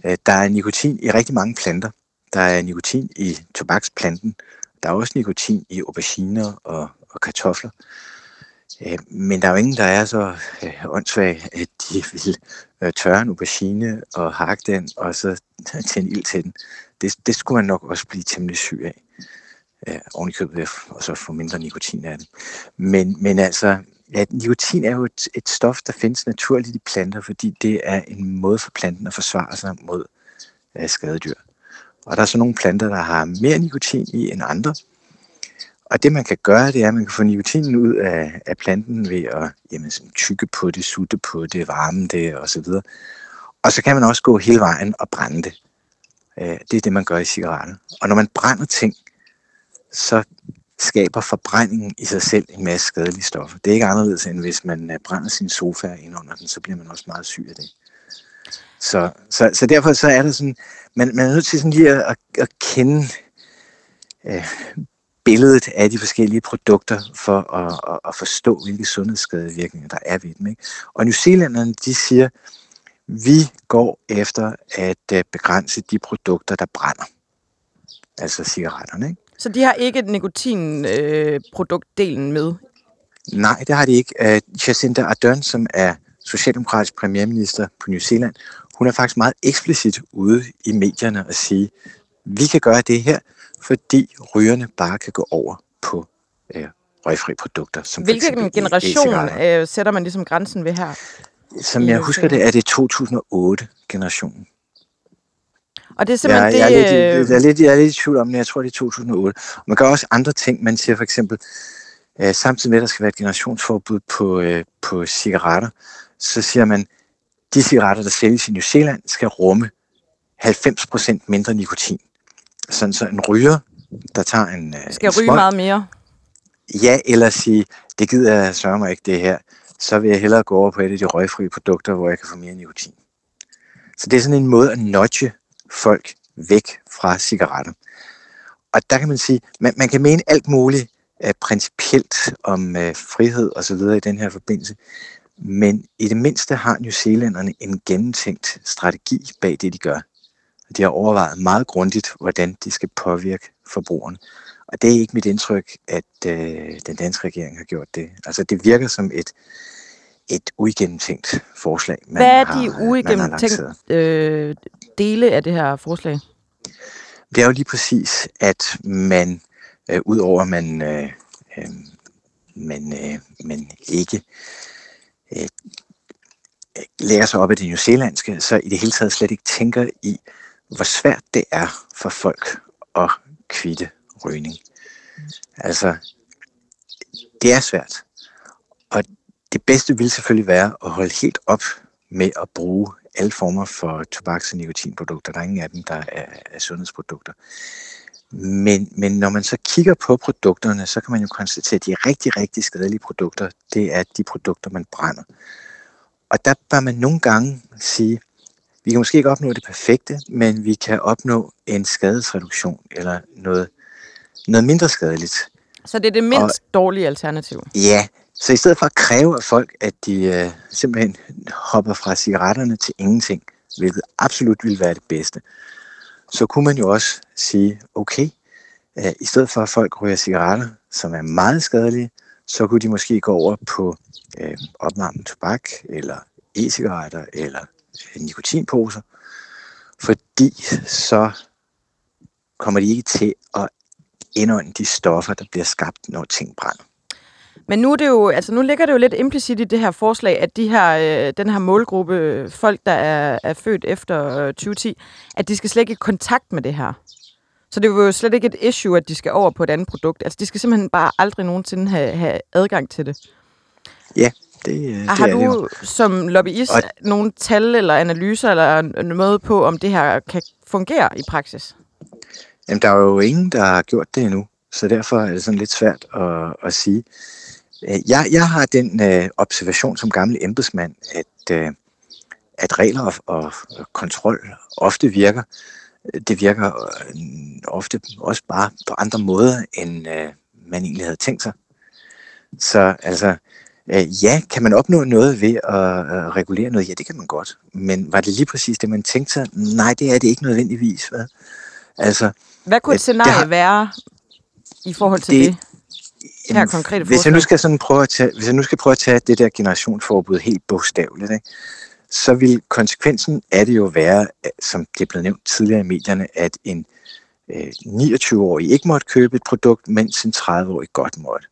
Øh, Der er nikotin i rigtig mange planter. Der er nikotin i tobaksplanten. Der er også nikotin i auberginer og, og kartofler. Øh, men der er jo ingen, der er så øh, åndssvag, at de vil øh, tørre en aubergine og hakke den, og så tænde ild til den. Det, det skulle man nok også blive temmelig syg af. Oven i købet, og så få mindre nikotin af det. Men, men altså, ja, nikotin er jo et, et stof, der findes naturligt i planter, fordi det er en måde for planten at forsvare sig mod øh, skadedyr. Og der er så nogle planter, der har mere nikotin i end andre. Og det man kan gøre, det er, at man kan få nikotinen ud af, af planten ved at jamen, sådan, tykke på det, sutte på det, varme det osv. Og så kan man også gå hele vejen og brænde det. Øh, Det er det, man gør i cigaretter. Og når man brænder ting, så skaber forbrændingen i sig selv en masse skadelige stoffer. Det er ikke anderledes, end hvis man øh, brænder sin sofa ind under den, så bliver man også meget syg af det. Så, så, så derfor så er det sådan, man, man er nødt til sådan lige at, at, at kende øh, billedet af de forskellige produkter for at, at, at forstå, hvilke sundhedsskadevirkninger der er ved dem. Ikke? Og New Zealanderne, de siger, vi går efter at øh, begrænse de produkter, der brænder. Altså cigaretterne. Ikke? Så de har ikke nikotinproduktdelen med. Nej, det har de ikke. Uh, Jacinda Ardern, som er socialdemokratisk premierminister på New Zealand, hun er faktisk meget eksplicit ude i medierne og sige, vi kan gøre det her, fordi rygerne bare kan gå over på uh, røgfri produkter. Som Hvilken generation øh, sætter man ligesom grænsen ved her? Som jeg husker det, er det 2008-generationen. Og det er simpelthen jeg, det... jeg, er lidt, øh, jeg, er lidt, jeg er lidt i tvivl om det. Jeg tror, det er 2008. Man gør også andre ting. Man siger for eksempel, øh, samtidig med, at der skal være et generationsforbud på, øh, på cigaretter, så siger man, de cigaretter, der sælges i New Zealand, skal rumme 90% mindre nikotin. Sådan så en ryger, der tager en, øh, skal en ryge smøg, meget mere. ja, eller sige, det gider jeg sørge mig ikke det her, så vil jeg hellere gå over på et af de røgfrie produkter, hvor jeg kan få mere nikotin. Så det er sådan en måde at nudge folk væk fra cigaretter. Og der kan man sige, man, man kan mene alt muligt uh, principielt om uh, frihed og så videre i den her forbindelse, men i det mindste har New Zealanderne en gennemtænkt strategi bag det, de gør. De har overvejet meget grundigt, hvordan de skal påvirke forbrugerne. Og det er ikke mit indtryk, at øh, den danske regering har gjort det. Altså det virker som et, et uigennemtænkt forslag. Man Hvad er de man har uigennemtænkt lanceret. øh, dele af det her forslag? Det er jo lige præcis, at man, øh, udover at man, øh, øh, man, øh, man ikke øh, lærer sig op af det newzealandske, så i det hele taget slet ikke tænker i, hvor svært det er for folk at kvitte rygning. Altså, det er svært. Og det bedste vil selvfølgelig være at holde helt op med at bruge alle former for tobaks- og nikotinprodukter. Der er ingen af dem, der er, er sundhedsprodukter. Men, men når man så kigger på produkterne, så kan man jo konstatere, at de rigtig, rigtig skadelige produkter, det er de produkter, man brænder. Og der bør man nogle gange sige, vi kan måske ikke opnå det perfekte, men vi kan opnå en skadesreduktion eller noget, noget mindre skadeligt. Så det er det mindst og, dårlige alternativ. Ja, så i stedet for at kræve af folk, at de øh, simpelthen hopper fra cigaretterne til ingenting, hvilket absolut ville være det bedste, så kunne man jo også sige, okay, øh, i stedet for at folk ryger cigaretter, som er meget skadelige, så kunne de måske gå over på øh, opvarmet tobak, eller e-cigaretter, eller nikotinposer, fordi så kommer de ikke til at indånde de stoffer, der bliver skabt, når ting brænder. Men nu, er det jo, altså nu ligger det jo lidt implicit i det her forslag, at de her, øh, den her målgruppe, folk, der er, er født efter øh, 2010, at de skal slet ikke i kontakt med det her. Så det er jo slet ikke et issue, at de skal over på et andet produkt. Altså, de skal simpelthen bare aldrig nogensinde have, have adgang til det. Ja, det, øh, det Har det jo. du som lobbyist Og- nogle tal eller analyser eller måde på, om det her kan fungere i praksis? Jamen, der er jo ingen, der har gjort det endnu, så derfor er det sådan lidt svært at, at sige. Øh, Jeg, jeg har den øh, observation som gammel embedsmand, at, øh, at regler og, og kontrol ofte virker. Det virker øh, ofte også bare på andre måder, end øh, man egentlig havde tænkt sig. Så altså, øh, ja, kan man opnå noget ved at øh, regulere noget? Ja, det kan man godt. Men var det lige præcis det, man tænkte sig? Nej, det er det ikke nødvendigvis. Hvad? Altså, Hvad kunne et scenarie har- være i forhold til det? Det- her konkrete hvis jeg nu skal sådan prøve at tage, hvis jeg nu skal prøve at tage det der generationsforbud helt bogstaveligt, ikke? så vil konsekvensen af det jo være, som det er blevet nævnt tidligere i medierne, at en øh, 29-årig ikke måtte købe et produkt, mens en 30-årig godt måtte.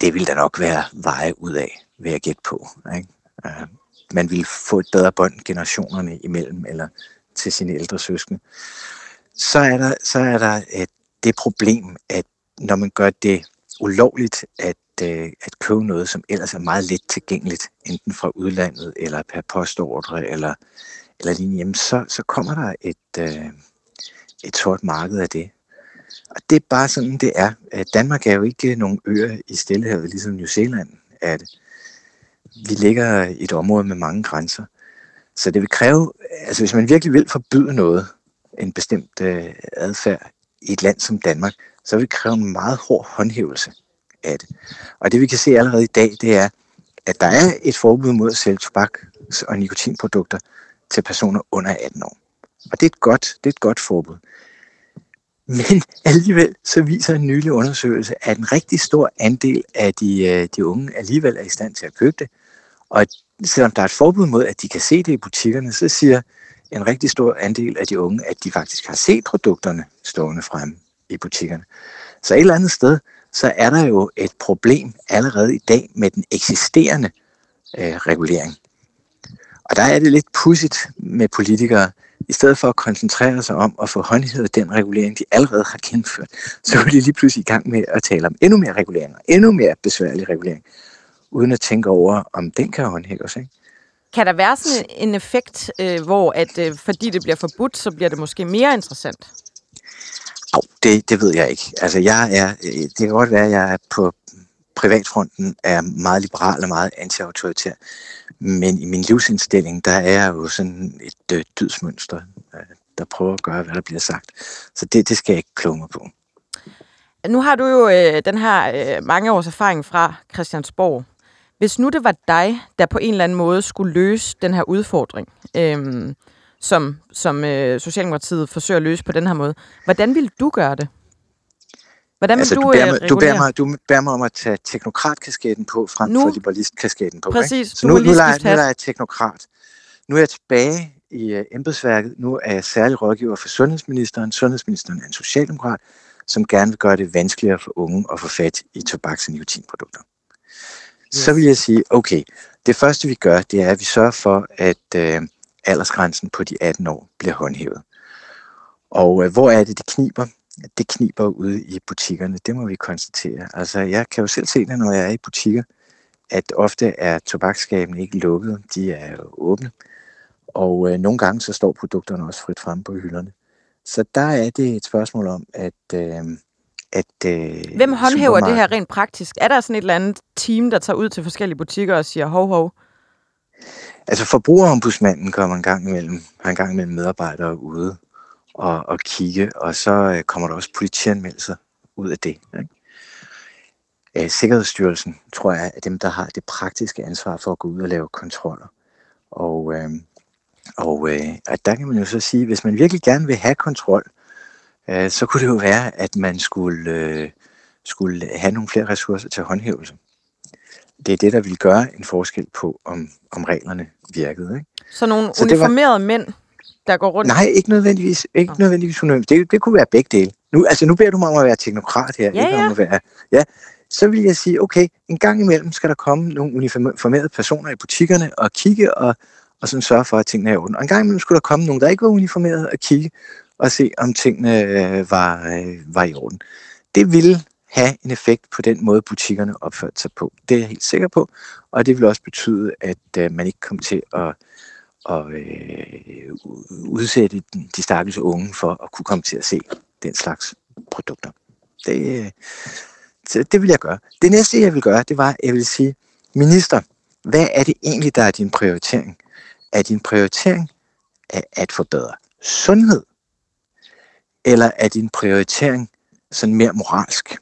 Det vil der nok være veje ud af, vil jeg gætte på. Ikke? Uh, man ville få et bedre bånd generationerne imellem, eller til sine ældre søskende. Så er der, så er der et, det problem, at når man gør det ulovligt at, øh, at købe noget, som ellers er meget let tilgængeligt, enten fra udlandet eller per postordre eller, eller lignende, jamen så, så kommer der et, et sort marked af det. Og det er bare sådan, det er. Øh, Danmark er jo ikke nogen øer i Stillehavet, ligesom New Zealand er det. Vi ligger i et område med mange grænser. Så det vil kræve, altså hvis man virkelig vil forbyde noget, en bestemt øh, adfærd i et land som Danmark, så vil det kræve en meget hård håndhævelse af det. Og det vi kan se allerede i dag, det er, at der er et forbud mod at sælge tobak og nikotinprodukter til personer under 18 år. Og det er et godt, det er et godt forbud. Men alligevel så viser en nylig undersøgelse, at en rigtig stor andel af de, øh, de unge alligevel er i stand til at købe det. Og selvom der er et forbud mod, at de kan se det i butikkerne, så siger en rigtig stor andel af de unge, at de faktisk har set produkterne stående frem i butikkerne. Så et eller andet sted, så er der jo et problem allerede i dag med den eksisterende øh, regulering. Og der er det lidt pudsigt med politikere, i stedet for at koncentrere sig om at få håndhævet den regulering, de allerede har gennemført, så er de lige pludselig i gang med at tale om endnu mere regulering, endnu mere besværlig regulering, uden at tænke over, om den kan håndhæves. Ikke? Kan der være sådan en effekt, øh, hvor at øh, fordi det bliver forbudt, så bliver det måske mere interessant? Oh, det, det ved jeg ikke. Altså, jeg er, øh, det kan godt være, at jeg er på privatfronten er meget liberal og meget anti-autoritær. Men i min livsindstilling, der er jo sådan et øh, dydsmønster, øh, der prøver at gøre, hvad der bliver sagt. Så det, det skal jeg ikke kloge mig på. Nu har du jo øh, den her øh, mange års erfaring fra Christiansborg. Hvis nu det var dig, der på en eller anden måde skulle løse den her udfordring, øh, som, som øh, Socialdemokratiet forsøger at løse på den her måde, hvordan ville du gøre det? Hvordan altså, du, du, bærer øh, mig, du, bærer mig, du bærer mig om at tage teknokratkasketten på, frem Nu- for liberalistkasketten på. Præcis, Ikke? Så nu, nu, skifte nu er jeg teknokrat. Nu er jeg tilbage i uh, embedsværket. Nu er jeg særlig rådgiver for sundhedsministeren. Sundhedsministeren er en socialdemokrat, som gerne vil gøre det vanskeligere for unge at få fat i tobaks- og nikotinprodukter. Yes. Så vil jeg sige, okay, det første vi gør, det er, at vi sørger for, at øh, aldersgrænsen på de 18 år bliver håndhævet. Og øh, hvor er det, det kniber? Det kniber ude i butikkerne, det må vi konstatere. Altså, jeg kan jo selv se det, når jeg er i butikker, at ofte er tobaksskabene ikke lukket, de er åbne. Og øh, nogle gange så står produkterne også frit frem på hylderne. Så der er det et spørgsmål om, at... Øh, at øh, Hvem håndhæver det her rent praktisk? Er der sådan et eller andet team, der tager ud til forskellige butikker og siger, hov, hov, Altså forbrugerombudsmanden kommer en gang imellem, har en gang imellem medarbejdere ude og, og kigge, og så øh, kommer der også politianmeldelser ud af det. Ikke? Øh, Sikkerhedsstyrelsen, tror jeg, er dem, der har det praktiske ansvar for at gå ud og lave kontroller. Og, øh, og, øh, og der kan man jo så sige, hvis man virkelig gerne vil have kontrol, øh, så kunne det jo være, at man skulle, øh, skulle have nogle flere ressourcer til håndhævelse. Det er det, der vil gøre en forskel på, om, om reglerne virkede. Ikke? så nogle Så det var- uniformerede mænd, der går rundt? Nej, ikke nødvendigvis. Ikke Nå. nødvendigvis. unødvendigt. Det, det kunne være begge dele. Nu, altså, nu beder du mig om at være teknokrat her. Ja, ikke om ja. At være, ja. Så vil jeg sige, okay, en gang imellem skal der komme nogle uniformerede personer i butikkerne og kigge og, og sådan sørge for, at tingene er i orden. Og en gang imellem skulle der komme nogen, der ikke var uniformerede og kigge og se, om tingene øh, var, øh, var i orden. Det ville have en effekt på den måde, butikkerne opførte sig på. Det er jeg helt sikker på. Og det vil også betyde, at øh, man ikke kom til at og øh, udsætte de stakkels unge for at kunne komme til at se den slags produkter. Det, øh, det vil jeg gøre. Det næste, jeg vil gøre, det var, at jeg vil sige, minister, hvad er det egentlig, der er din prioritering? Er din prioritering at, at forbedre sundhed? Eller er din prioritering sådan mere moralsk?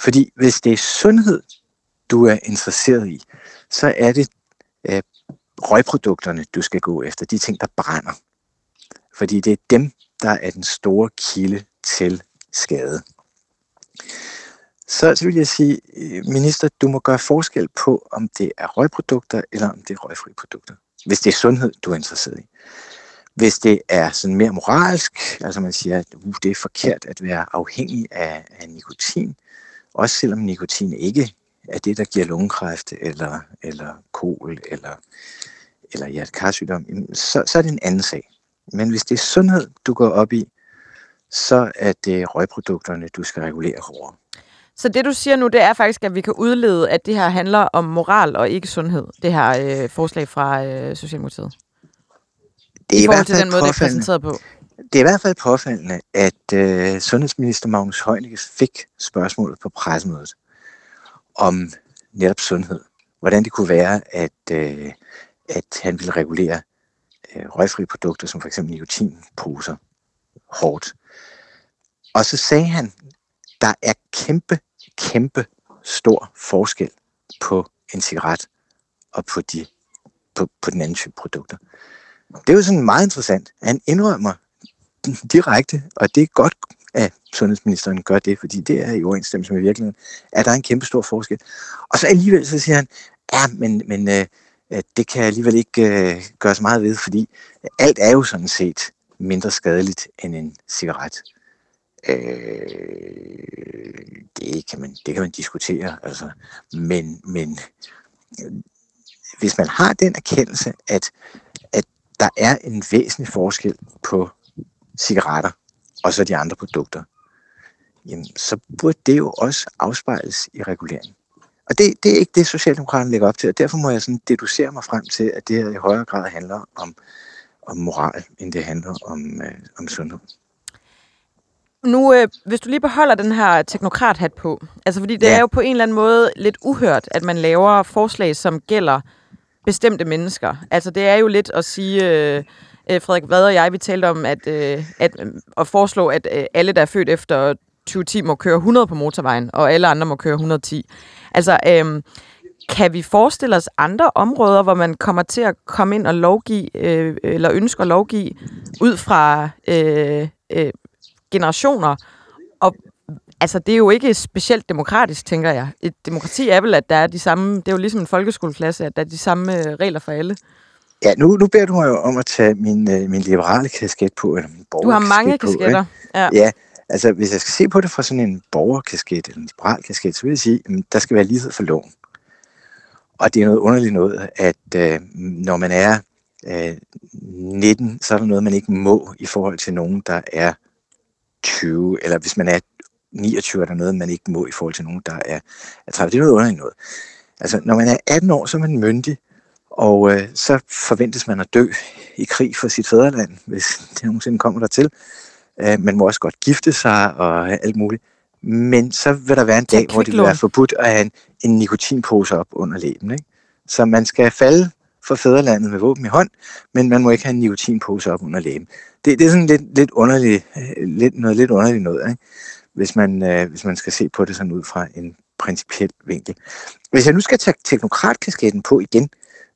Fordi hvis det er sundhed, du er interesseret i, så er det øh, røgprodukterne, du skal gå efter. De ting, der brænder. Fordi det er dem, der er den store kilde til skade. Så, så vil jeg sige, øh, minister, du må gøre forskel på, om det er røgprodukter, eller om det er røgfri produkter. Hvis det er sundhed, du er interesseret i. Hvis det er sådan mere moralsk, altså man siger, at uh, det er forkert at være afhængig af, af nikotin, også selvom nikotin ikke er det, der giver lungekræft, eller, eller kol, eller, eller hjertekarsygdom, så, så er det en anden sag. Men hvis det er sundhed, du går op i, så er det røgprodukterne, du skal regulere hårdere. Så det, du siger nu, det er faktisk, at vi kan udlede, at det her handler om moral og ikke sundhed, det her øh, forslag fra øh, Socialdemokratiet. Det er I hvert fald den måde, det er præsenteret på. Det er i hvert fald påfaldende, at øh, sundhedsminister Magnus Heunicke fik spørgsmålet på pressemødet om netop sundhed. Hvordan det kunne være, at, øh, at han ville regulere øh, røgfri produkter, som for eksempel nikotinposer, hårdt. Og så sagde han, der er kæmpe, kæmpe stor forskel på en cigaret og på, de, på, på den anden type produkter. Det er jo sådan meget interessant. Han indrømmer direkte, og det er godt, at sundhedsministeren gør det, fordi det er i overensstemmelse med virkeligheden, at der er en kæmpe stor forskel. Og så alligevel så siger han, ja, men, men øh, Øh, det kan jeg alligevel ikke øh, gøre så meget ved, fordi alt er jo sådan set mindre skadeligt end en cigaret. Øh, det, kan man, det kan man diskutere, altså. men, men øh, hvis man har den erkendelse, at, at der er en væsentlig forskel på cigaretter og så de andre produkter, jamen, så burde det jo også afspejles i reguleringen. Og det, det er ikke det, Socialdemokraterne lægger op til, og derfor må jeg sådan deducere mig frem til, at det her i højere grad handler om, om moral, end det handler om, øh, om sundhed. Nu, øh, hvis du lige beholder den her teknokrat-hat på, altså fordi det ja. er jo på en eller anden måde lidt uhørt, at man laver forslag, som gælder bestemte mennesker. Altså det er jo lidt at sige, øh, øh Frederik Vad og jeg, vi talte om at, øh, at, øh, at foreslå, at øh, alle, der er født efter 2010, må køre 100 på motorvejen, og alle andre må køre 110. Altså, øh, kan vi forestille os andre områder, hvor man kommer til at komme ind og lovgive, øh, eller ønsker at lovgive, ud fra øh, øh, generationer. Og altså, det er jo ikke specielt demokratisk, tænker jeg. Et demokrati er vel, at der er de samme, det er jo ligesom en folkeskoleklasse, at der er de samme øh, regler for alle. Ja, nu, nu beder du mig jo om at tage min, øh, min liberale kasket på, eller min Du har mange kasketter. På, ja. ja, altså hvis jeg skal se på det fra sådan en borgerkasket, eller en liberal kasket, så vil jeg sige, at der skal være lighed for loven. Og det er noget underligt noget, at øh, når man er øh, 19, så er der noget, man ikke må i forhold til nogen, der er 20, eller hvis man er 29, er der noget, man ikke må i forhold til nogen, der er, er 30. Det er noget underligt noget. Altså, når man er 18 år, så er man myndig, og øh, så forventes man at dø i krig for sit fædreland, hvis det nogensinde kommer dertil. Øh, man må også godt gifte sig og alt muligt. Men så vil der være en dag, hvor det vil være forbudt at have en, en nikotinpose op under læben. Ikke? Så man skal falde for fædrelandet med våben i hånd, men man må ikke have en nikotinpose op under læben. Det, det er sådan lidt, lidt underligt, øh, lidt, noget lidt underligt noget, ikke? Hvis, man, øh, hvis man skal se på det sådan ud fra en principiel vinkel. Hvis jeg nu skal tage teknokratkasketten på igen,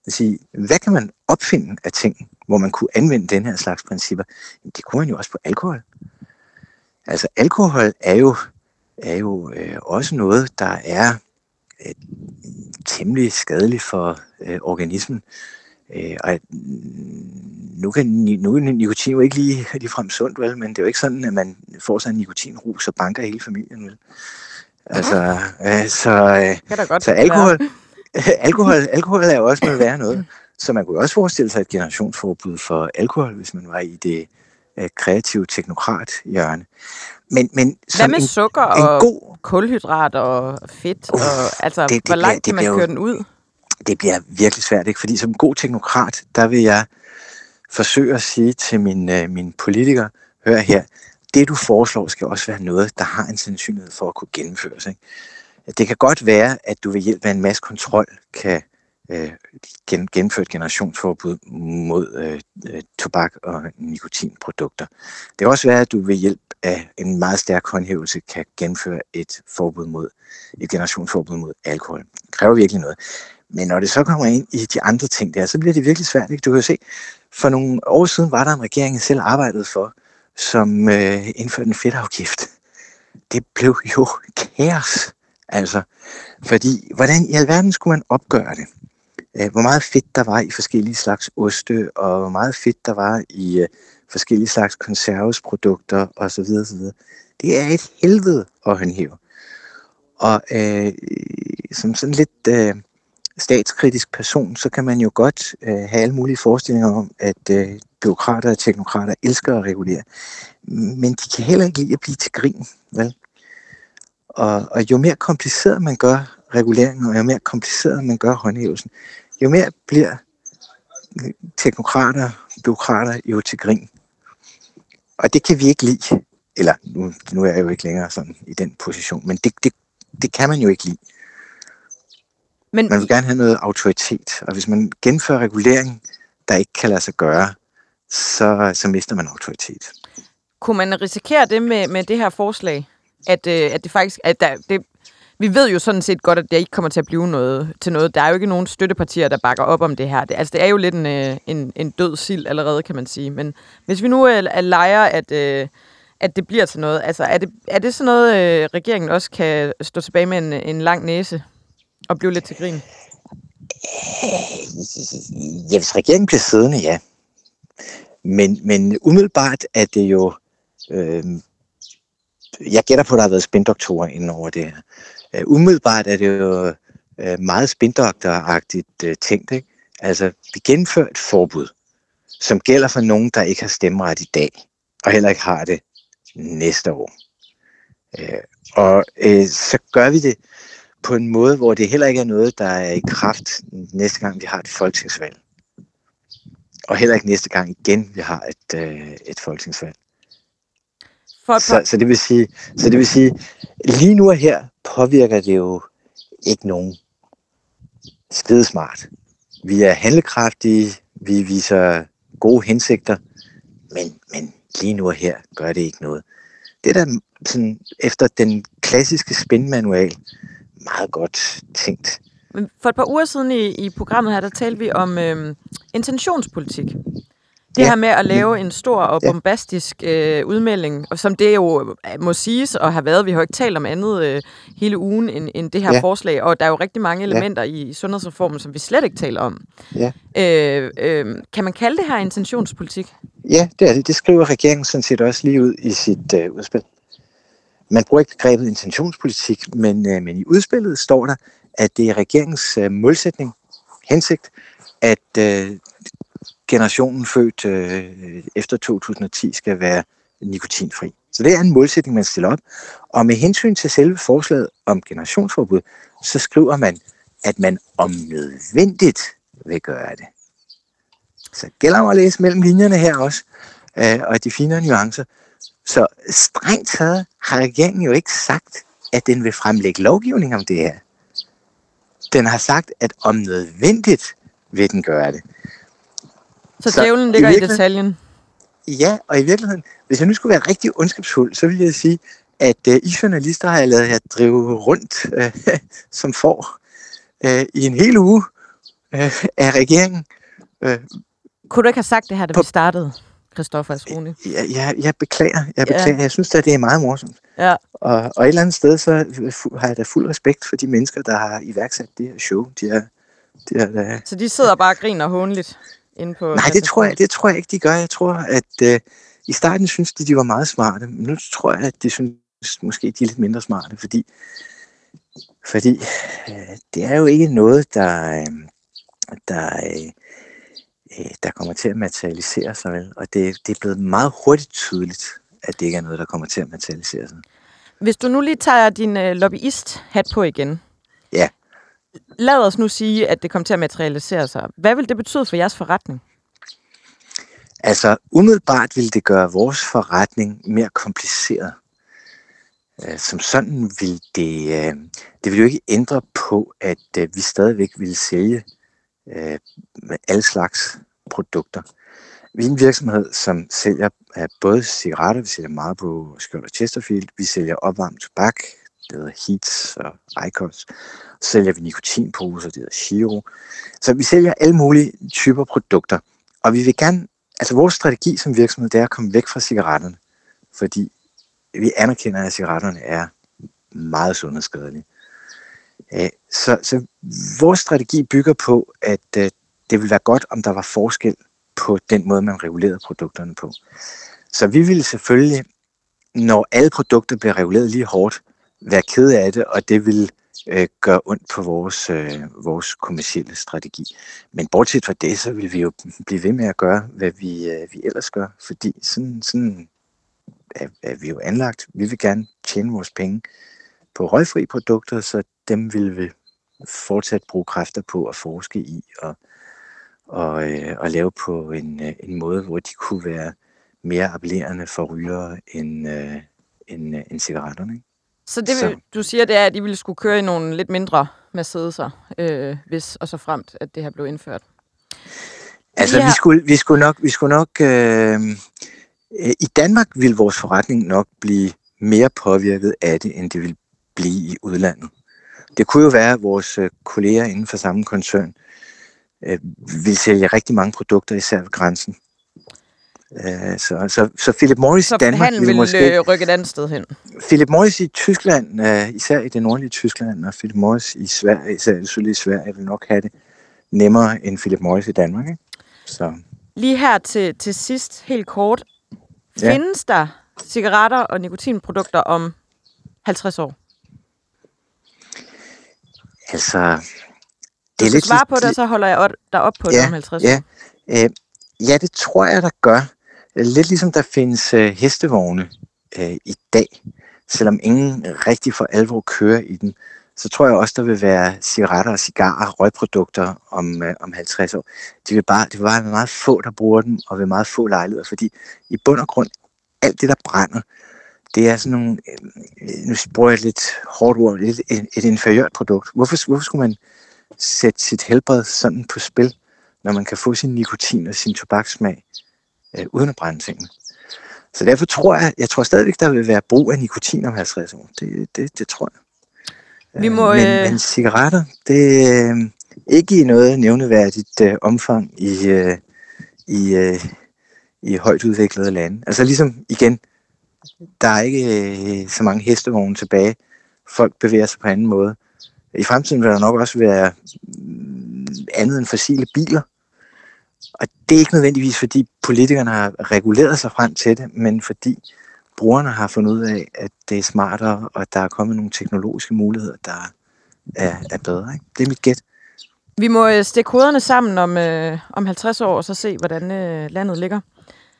vil sige, hvad kan man opfinde af ting, hvor man kunne anvende den her slags principper? Jamen, det kunne man jo også på alkohol. Altså alkohol er jo, er jo øh, også noget, der er øh, temmelig skadeligt for øh, organismen. Øh, og nu kan, nu er nikotin jo ikke lige, lige frem sundt, vel? men det er jo ikke sådan, at man får sig en nikotinrus og banker hele familien. Vel? Altså, øh, så, øh, så alkohol, alkohol, alkohol er jo også med være noget. Så man kunne også forestille sig et generationsforbud for alkohol, hvis man var i det øh, kreative teknokrat hjørne. Men, men Hvad med en, sukker en og god... kulhydrat og fedt? Uh, og, altså, det, det hvor langt bliver, kan man køre den ud? Det bliver virkelig svært, ikke? fordi som god teknokrat, der vil jeg forsøge at sige til min, øh, min politiker, hør her, det du foreslår skal også være noget, der har en sandsynlighed for at kunne gennemføres. Ikke? Det kan godt være, at du ved hjælp af en masse kontrol kan øh, gen, gennemføre generationsforbud mod øh, øh, tobak og nikotinprodukter. Det kan også være, at du ved hjælp af en meget stærk håndhævelse kan gennemføre et forbud mod et generationsforbud mod alkohol. Det kræver virkelig noget. Men når det så kommer ind i de andre ting der, så bliver det virkelig svært. Ikke? Du kan jo se, for nogle år siden var der en regering, jeg selv arbejdede for, som øh, indførte en fedtafgift. Det blev jo kaos. Altså, fordi hvordan i alverden skulle man opgøre det? Øh, hvor meget fedt der var i forskellige slags oste, og hvor meget fedt der var i øh, forskellige slags konservesprodukter osv. osv. Det er et helvede at håndhæve. Og øh, som sådan lidt øh, statskritisk person, så kan man jo godt øh, have alle mulige forestillinger om, at øh, byråkrater og teknokrater elsker at regulere. Men de kan heller ikke lide at blive til grin, vel? Og, og jo mere kompliceret man gør reguleringen, og jo mere kompliceret man gør håndhævelsen, jo mere bliver teknokrater, byråkrater jo til grin. Og det kan vi ikke lide. Eller nu, nu er jeg jo ikke længere sådan i den position, men det, det, det kan man jo ikke lide. Men... Man vil gerne have noget autoritet, og hvis man gennemfører regulering, der ikke kan lade sig gøre, så, så mister man autoritet. Kunne man risikere det med, med det her forslag? At, øh, at det faktisk, at der, det, vi ved jo sådan set godt, at det ikke kommer til at blive noget til noget. Der er jo ikke nogen støttepartier, der bakker op om det her. Det, altså, det er jo lidt en, øh, en, en død sild allerede, kan man sige. Men hvis vi nu er, er leger, at, øh, at det bliver til noget, altså er det, er det sådan noget, øh, regeringen også kan stå tilbage med en, en lang næse og blive lidt til grin? Øh, ja, hvis regeringen bliver siddende, ja. Men, men umiddelbart er det jo... Øh, jeg gætter på, at der har været spindoktorer inden over det her øh, umiddelbart er det jo øh, meget spindokteragtigt øh, tænkt. Ikke? Altså, vi gennemfører et forbud. som gælder for nogen, der ikke har stemmeret i dag, og heller ikke har det næste år. Øh, og øh, så gør vi det på en måde, hvor det heller ikke er noget, der er i kraft næste gang, vi har et folketingsvalg. Og heller ikke næste gang igen, vi har et, øh, et folketingsvalg. For, så, så, det vil sige, så det vil sige, lige nu og her påvirker det jo ikke nogen smart. Vi er handlekraftige, vi viser gode hensigter, men, men lige nu og her gør det ikke noget. Det er da sådan, efter den klassiske spændmanual meget godt tænkt. For et par uger siden i, i programmet her, der talte vi om øh, intentionspolitik. Det ja. her med at lave en stor og bombastisk øh, udmelding, og som det jo øh, må siges og har været, vi har jo ikke talt om andet øh, hele ugen end, end det her ja. forslag, og der er jo rigtig mange elementer ja. i sundhedsreformen, som vi slet ikke taler om. Ja. Øh, øh, kan man kalde det her intentionspolitik? Ja, det er det. Det skriver regeringen sådan set også lige ud i sit øh, udspil. Man bruger ikke begrebet intentionspolitik, men, øh, men i udspillet står der, at det er regeringens øh, målsætning, hensigt, at øh, generationen født øh, efter 2010 skal være nikotinfri. Så det er en målsætning, man stiller op. Og med hensyn til selve forslaget om generationsforbud, så skriver man, at man om nødvendigt vil gøre det. Så gælder om at læse mellem linjerne her også, øh, og de fine nuancer. Så strengt taget har regeringen jo ikke sagt, at den vil fremlægge lovgivning om det her. Den har sagt, at om nødvendigt vil den gøre det. Så, så djævlen ligger i, i detaljen? Ja, og i virkeligheden, hvis jeg nu skulle være rigtig ondskabsfuld, så vil jeg sige, at uh, I journalister har lavet jer drive rundt uh, som får uh, i en hel uge uh, af regeringen. Uh, Kunne du ikke have sagt det her, da på, vi startede, Christoffer Asroni? Ja, ja, jeg beklager. Jeg beklager. Ja. Jeg synes at det er meget morsomt. Ja. Og, og et eller andet sted, så har jeg da fuld respekt for de mennesker, der har iværksat det her show. De er, de er, uh, så de sidder bare og griner håndligt? Inde på... Nej, det tror, jeg, det tror jeg ikke, de gør. Jeg tror, at øh, i starten synes de, de var meget smarte, men nu tror jeg, at de synes måske, de er lidt mindre smarte, fordi, fordi øh, det er jo ikke noget, der, øh, der, øh, øh, der kommer til at materialisere sig, vel? og det, det er blevet meget hurtigt tydeligt, at det ikke er noget, der kommer til at materialisere sig. Hvis du nu lige tager din øh, lobbyist-hat på igen, ja lad os nu sige, at det kommer til at materialisere sig. Hvad vil det betyde for jeres forretning? Altså, umiddelbart vil det gøre vores forretning mere kompliceret. Øh, som sådan vil det, øh, det vil jo ikke ændre på, at øh, vi stadigvæk vil sælge med alle slags produkter. Vi er en virksomhed, som sælger både cigaretter, vi sælger Marlboro, Skjold og Chesterfield, vi sælger opvarmet tobak, det hedder Heats og Icos. Så sælger vi nikotinposer, det hedder Shiro. Så vi sælger alle mulige typer produkter. Og vi vil gerne, altså vores strategi som virksomhed, det er at komme væk fra cigaretterne. Fordi vi anerkender, at cigaretterne er meget sundhedsskadelige. Øh, så, så vores strategi bygger på, at øh, det vil være godt, om der var forskel på den måde, man regulerede produkterne på. Så vi ville selvfølgelig, når alle produkter bliver reguleret lige hårdt, være ked af det, og det vil øh, gøre ondt på vores, øh, vores kommersielle strategi. Men bortset fra det, så vil vi jo blive ved med at gøre, hvad vi, øh, vi ellers gør, fordi sådan, sådan er, er vi jo anlagt. Vi vil gerne tjene vores penge på røgfri produkter, så dem vil vi fortsat bruge kræfter på at forske i og, og, øh, og lave på en, øh, en måde, hvor de kunne være mere appellerende for rygere end, øh, end, øh, end cigaretterne. Ikke? Så det, så. du siger, det er, at I ville skulle køre i nogle lidt mindre Mercedes'er, øh, hvis og så fremt, at det her blev indført? Altså, vi skulle, vi skulle nok, vi skulle nok øh, i Danmark vil vores forretning nok blive mere påvirket af det, end det vil blive i udlandet. Det kunne jo være, at vores øh, kolleger inden for samme koncern øh, vil sælge rigtig mange produkter, især ved grænsen. Øh, så, så, så Philip Morris så i Danmark vil, vil måske... rykke et andet sted hen? Philip Morris i Tyskland, uh, især i det nordlige Tyskland, og Philip Morris i Sverige, især i det sydlige Sverige, vil nok have det nemmere end Philip Morris i Danmark. Ikke? Så. Lige her til, til sidst, helt kort. Ja. Findes der cigaretter og nikotinprodukter om 50 år? Altså, det er lidt... svare på det, så holder jeg dig op på ja, det om 50 ja. år. Øh, Ja, det tror jeg, der gør. Lidt ligesom der findes øh, hestevogne øh, i dag, selvom ingen rigtig for alvor kører i den, så tror jeg også, der vil være cigaretter og cigarer, røgprodukter om, øh, om 50 år. Det vil bare, det vil bare være meget få, der bruger dem, og ved meget få lejligheder, fordi i bund og grund, alt det, der brænder, det er sådan nogle, øh, nu bruger jeg et lidt hårdt ord, et, et, et inferiørt produkt. Hvorfor, hvorfor skulle man sætte sit helbred sådan på spil, når man kan få sin nikotin og sin tobakssmag øh, uden at brænde tingene? Så derfor tror jeg, jeg tror stadigvæk, der vil være brug af nikotin om 50 år. Det, det, det tror jeg. Vi må, men, øh... men cigaretter, det er øh, ikke i noget nævneværdigt øh, omfang i, øh, i, øh, i højt udviklede lande. Altså ligesom igen, der er ikke øh, så mange hestevogne tilbage. Folk bevæger sig på anden måde. I fremtiden vil der nok også være mm, andet end fossile biler. Og det er ikke nødvendigvis, fordi politikerne har reguleret sig frem til det, men fordi brugerne har fundet ud af, at det er smartere, og der er kommet nogle teknologiske muligheder, der er, er bedre. Ikke? Det er mit gæt. Vi må øh, stikke koderne sammen om, øh, om 50 år, og så se, hvordan øh, landet ligger.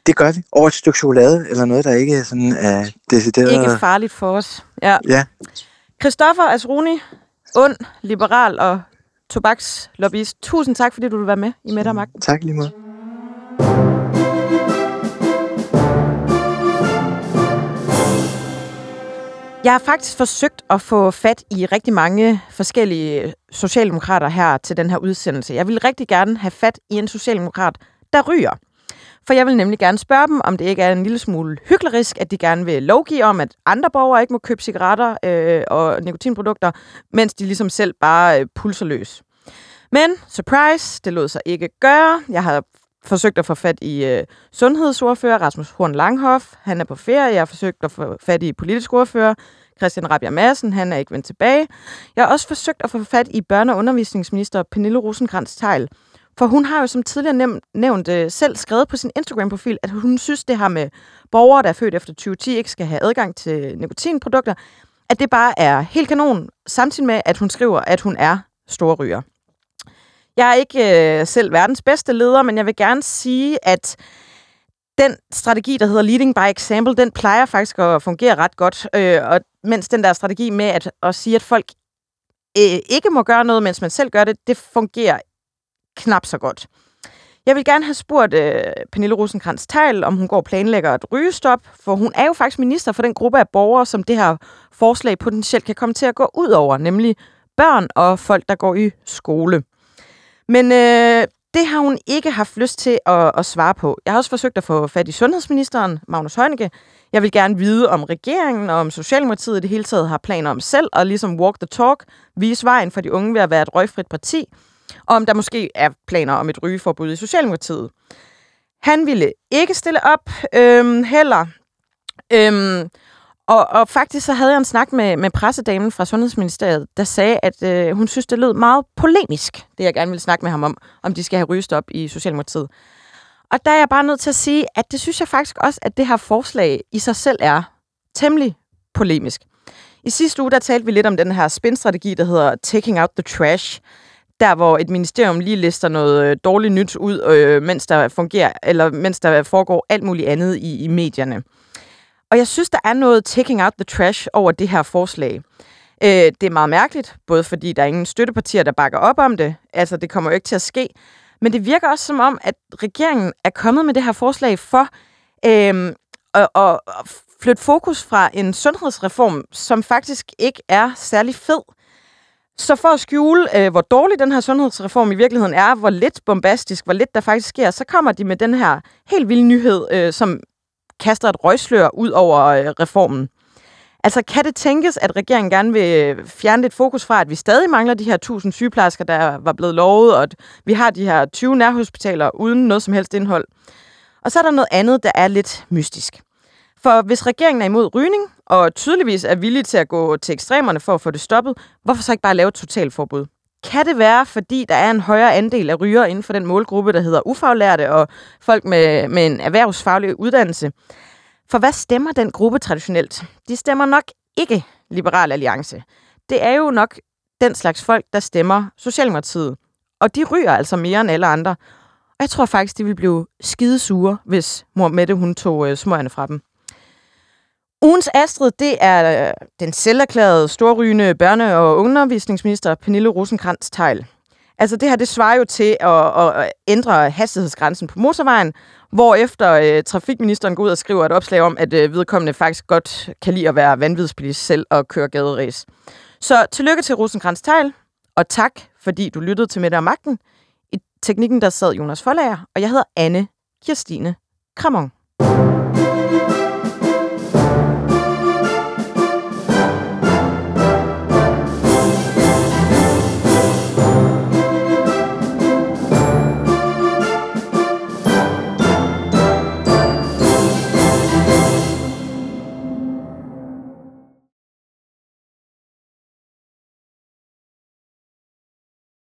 Det gør vi. Over et stykke chokolade, eller noget, der ikke sådan er decideret... Ikke farligt for os. Ja. ja. Christoffer Asruni, ond, liberal og tobakslobbyist. Tusind tak, fordi du vil være med i Mette og Magten. Tak lige måde. Jeg har faktisk forsøgt at få fat i rigtig mange forskellige socialdemokrater her til den her udsendelse. Jeg vil rigtig gerne have fat i en socialdemokrat, der ryger. For jeg vil nemlig gerne spørge dem, om det ikke er en lille smule hyklerisk, at de gerne vil lovgive om, at andre borgere ikke må købe cigaretter øh, og nikotinprodukter, mens de ligesom selv bare øh, pulser løs. Men, surprise, det lod sig ikke gøre. Jeg har forsøgt at få fat i øh, sundhedsordfører Rasmus Horn Langhoff. Han er på ferie. Jeg har forsøgt at få fat i politisk ordfører Christian Rabia Madsen. Han er ikke vendt tilbage. Jeg har også forsøgt at få fat i børne- og undervisningsminister Pernille rosenkrantz teil for hun har jo som tidligere nævnt, øh, selv skrevet på sin Instagram-profil, at hun synes, det her med borgere, der er født efter 2010, ikke skal have adgang til nikotinprodukter, at det bare er helt kanon, samtidig med, at hun skriver, at hun er storryger. Jeg er ikke øh, selv verdens bedste leder, men jeg vil gerne sige, at den strategi, der hedder Leading by Example, den plejer faktisk at fungere ret godt. Øh, og mens den der strategi med at, at sige, at folk øh, ikke må gøre noget, mens man selv gør det, det fungerer knap så godt. Jeg vil gerne have spurgt øh, Pernille rosenkrantz teil om hun går og planlægger et rygestop, for hun er jo faktisk minister for den gruppe af borgere, som det her forslag potentielt kan komme til at gå ud over, nemlig børn og folk, der går i skole. Men øh, det har hun ikke haft lyst til at, at svare på. Jeg har også forsøgt at få fat i sundhedsministeren, Magnus Heunicke. Jeg vil gerne vide, om regeringen og om Socialdemokratiet i det hele taget har planer om selv at ligesom walk the talk, vise vejen for de unge ved at være et røgfrit parti, og om der måske er planer om et rygeforbud i Socialdemokratiet. Han ville ikke stille op øhm, heller. Øhm, og, og faktisk så havde jeg en snak med, med pressedamen fra Sundhedsministeriet, der sagde, at øh, hun synes, det lød meget polemisk, det jeg gerne ville snakke med ham om, om de skal have rygestop i Socialdemokratiet. Og der er jeg bare nødt til at sige, at det synes jeg faktisk også, at det her forslag i sig selv er temmelig polemisk. I sidste uge, der talte vi lidt om den her spinstrategi, der hedder Taking Out the Trash, der hvor et ministerium lige lister noget øh, dårligt nyt ud, øh, mens der fungerer, eller mens der foregår alt muligt andet i, i medierne. Og jeg synes, der er noget taking out the trash over det her forslag. Øh, det er meget mærkeligt, både fordi der er ingen støttepartier, der bakker op om det. Altså, det kommer jo ikke til at ske. Men det virker også som om, at regeringen er kommet med det her forslag for øh, at, at flytte fokus fra en sundhedsreform, som faktisk ikke er særlig fed. Så for at skjule, øh, hvor dårlig den her sundhedsreform i virkeligheden er, hvor lidt bombastisk, hvor lidt der faktisk sker, så kommer de med den her helt vilde nyhed, øh, som kaster et røgslør ud over øh, reformen. Altså, kan det tænkes, at regeringen gerne vil fjerne lidt fokus fra, at vi stadig mangler de her 1000 sygeplejersker, der var blevet lovet, og at vi har de her 20 nærhospitaler uden noget som helst indhold? Og så er der noget andet, der er lidt mystisk. For hvis regeringen er imod rygning, og tydeligvis er villig til at gå til ekstremerne for at få det stoppet, hvorfor så ikke bare lave et totalforbud? Kan det være, fordi der er en højere andel af ryger inden for den målgruppe, der hedder ufaglærte og folk med, med en erhvervsfaglig uddannelse? For hvad stemmer den gruppe traditionelt? De stemmer nok ikke Liberal Alliance. Det er jo nok den slags folk, der stemmer Socialdemokratiet. Og de ryger altså mere end alle andre. Og jeg tror faktisk, de ville blive skidesure, hvis mor Mette hun tog øh, smøgerne fra dem. Ugens Astrid, det er øh, den selverklærede, storrygende børne- og undervisningsminister Pernille rosenkrantz teil Altså det her, det svarer jo til at, at ændre hastighedsgrænsen på motorvejen, hvor efter øh, trafikministeren går ud og skriver et opslag om, at øh, vedkommende faktisk godt kan lide at være vanvidsbilist selv og køre gaderæs. Så tillykke til rosenkrantz teil og tak, fordi du lyttede til Middag og Magten. I teknikken der sad Jonas Forlager, og jeg hedder Anne Kirstine Kramon.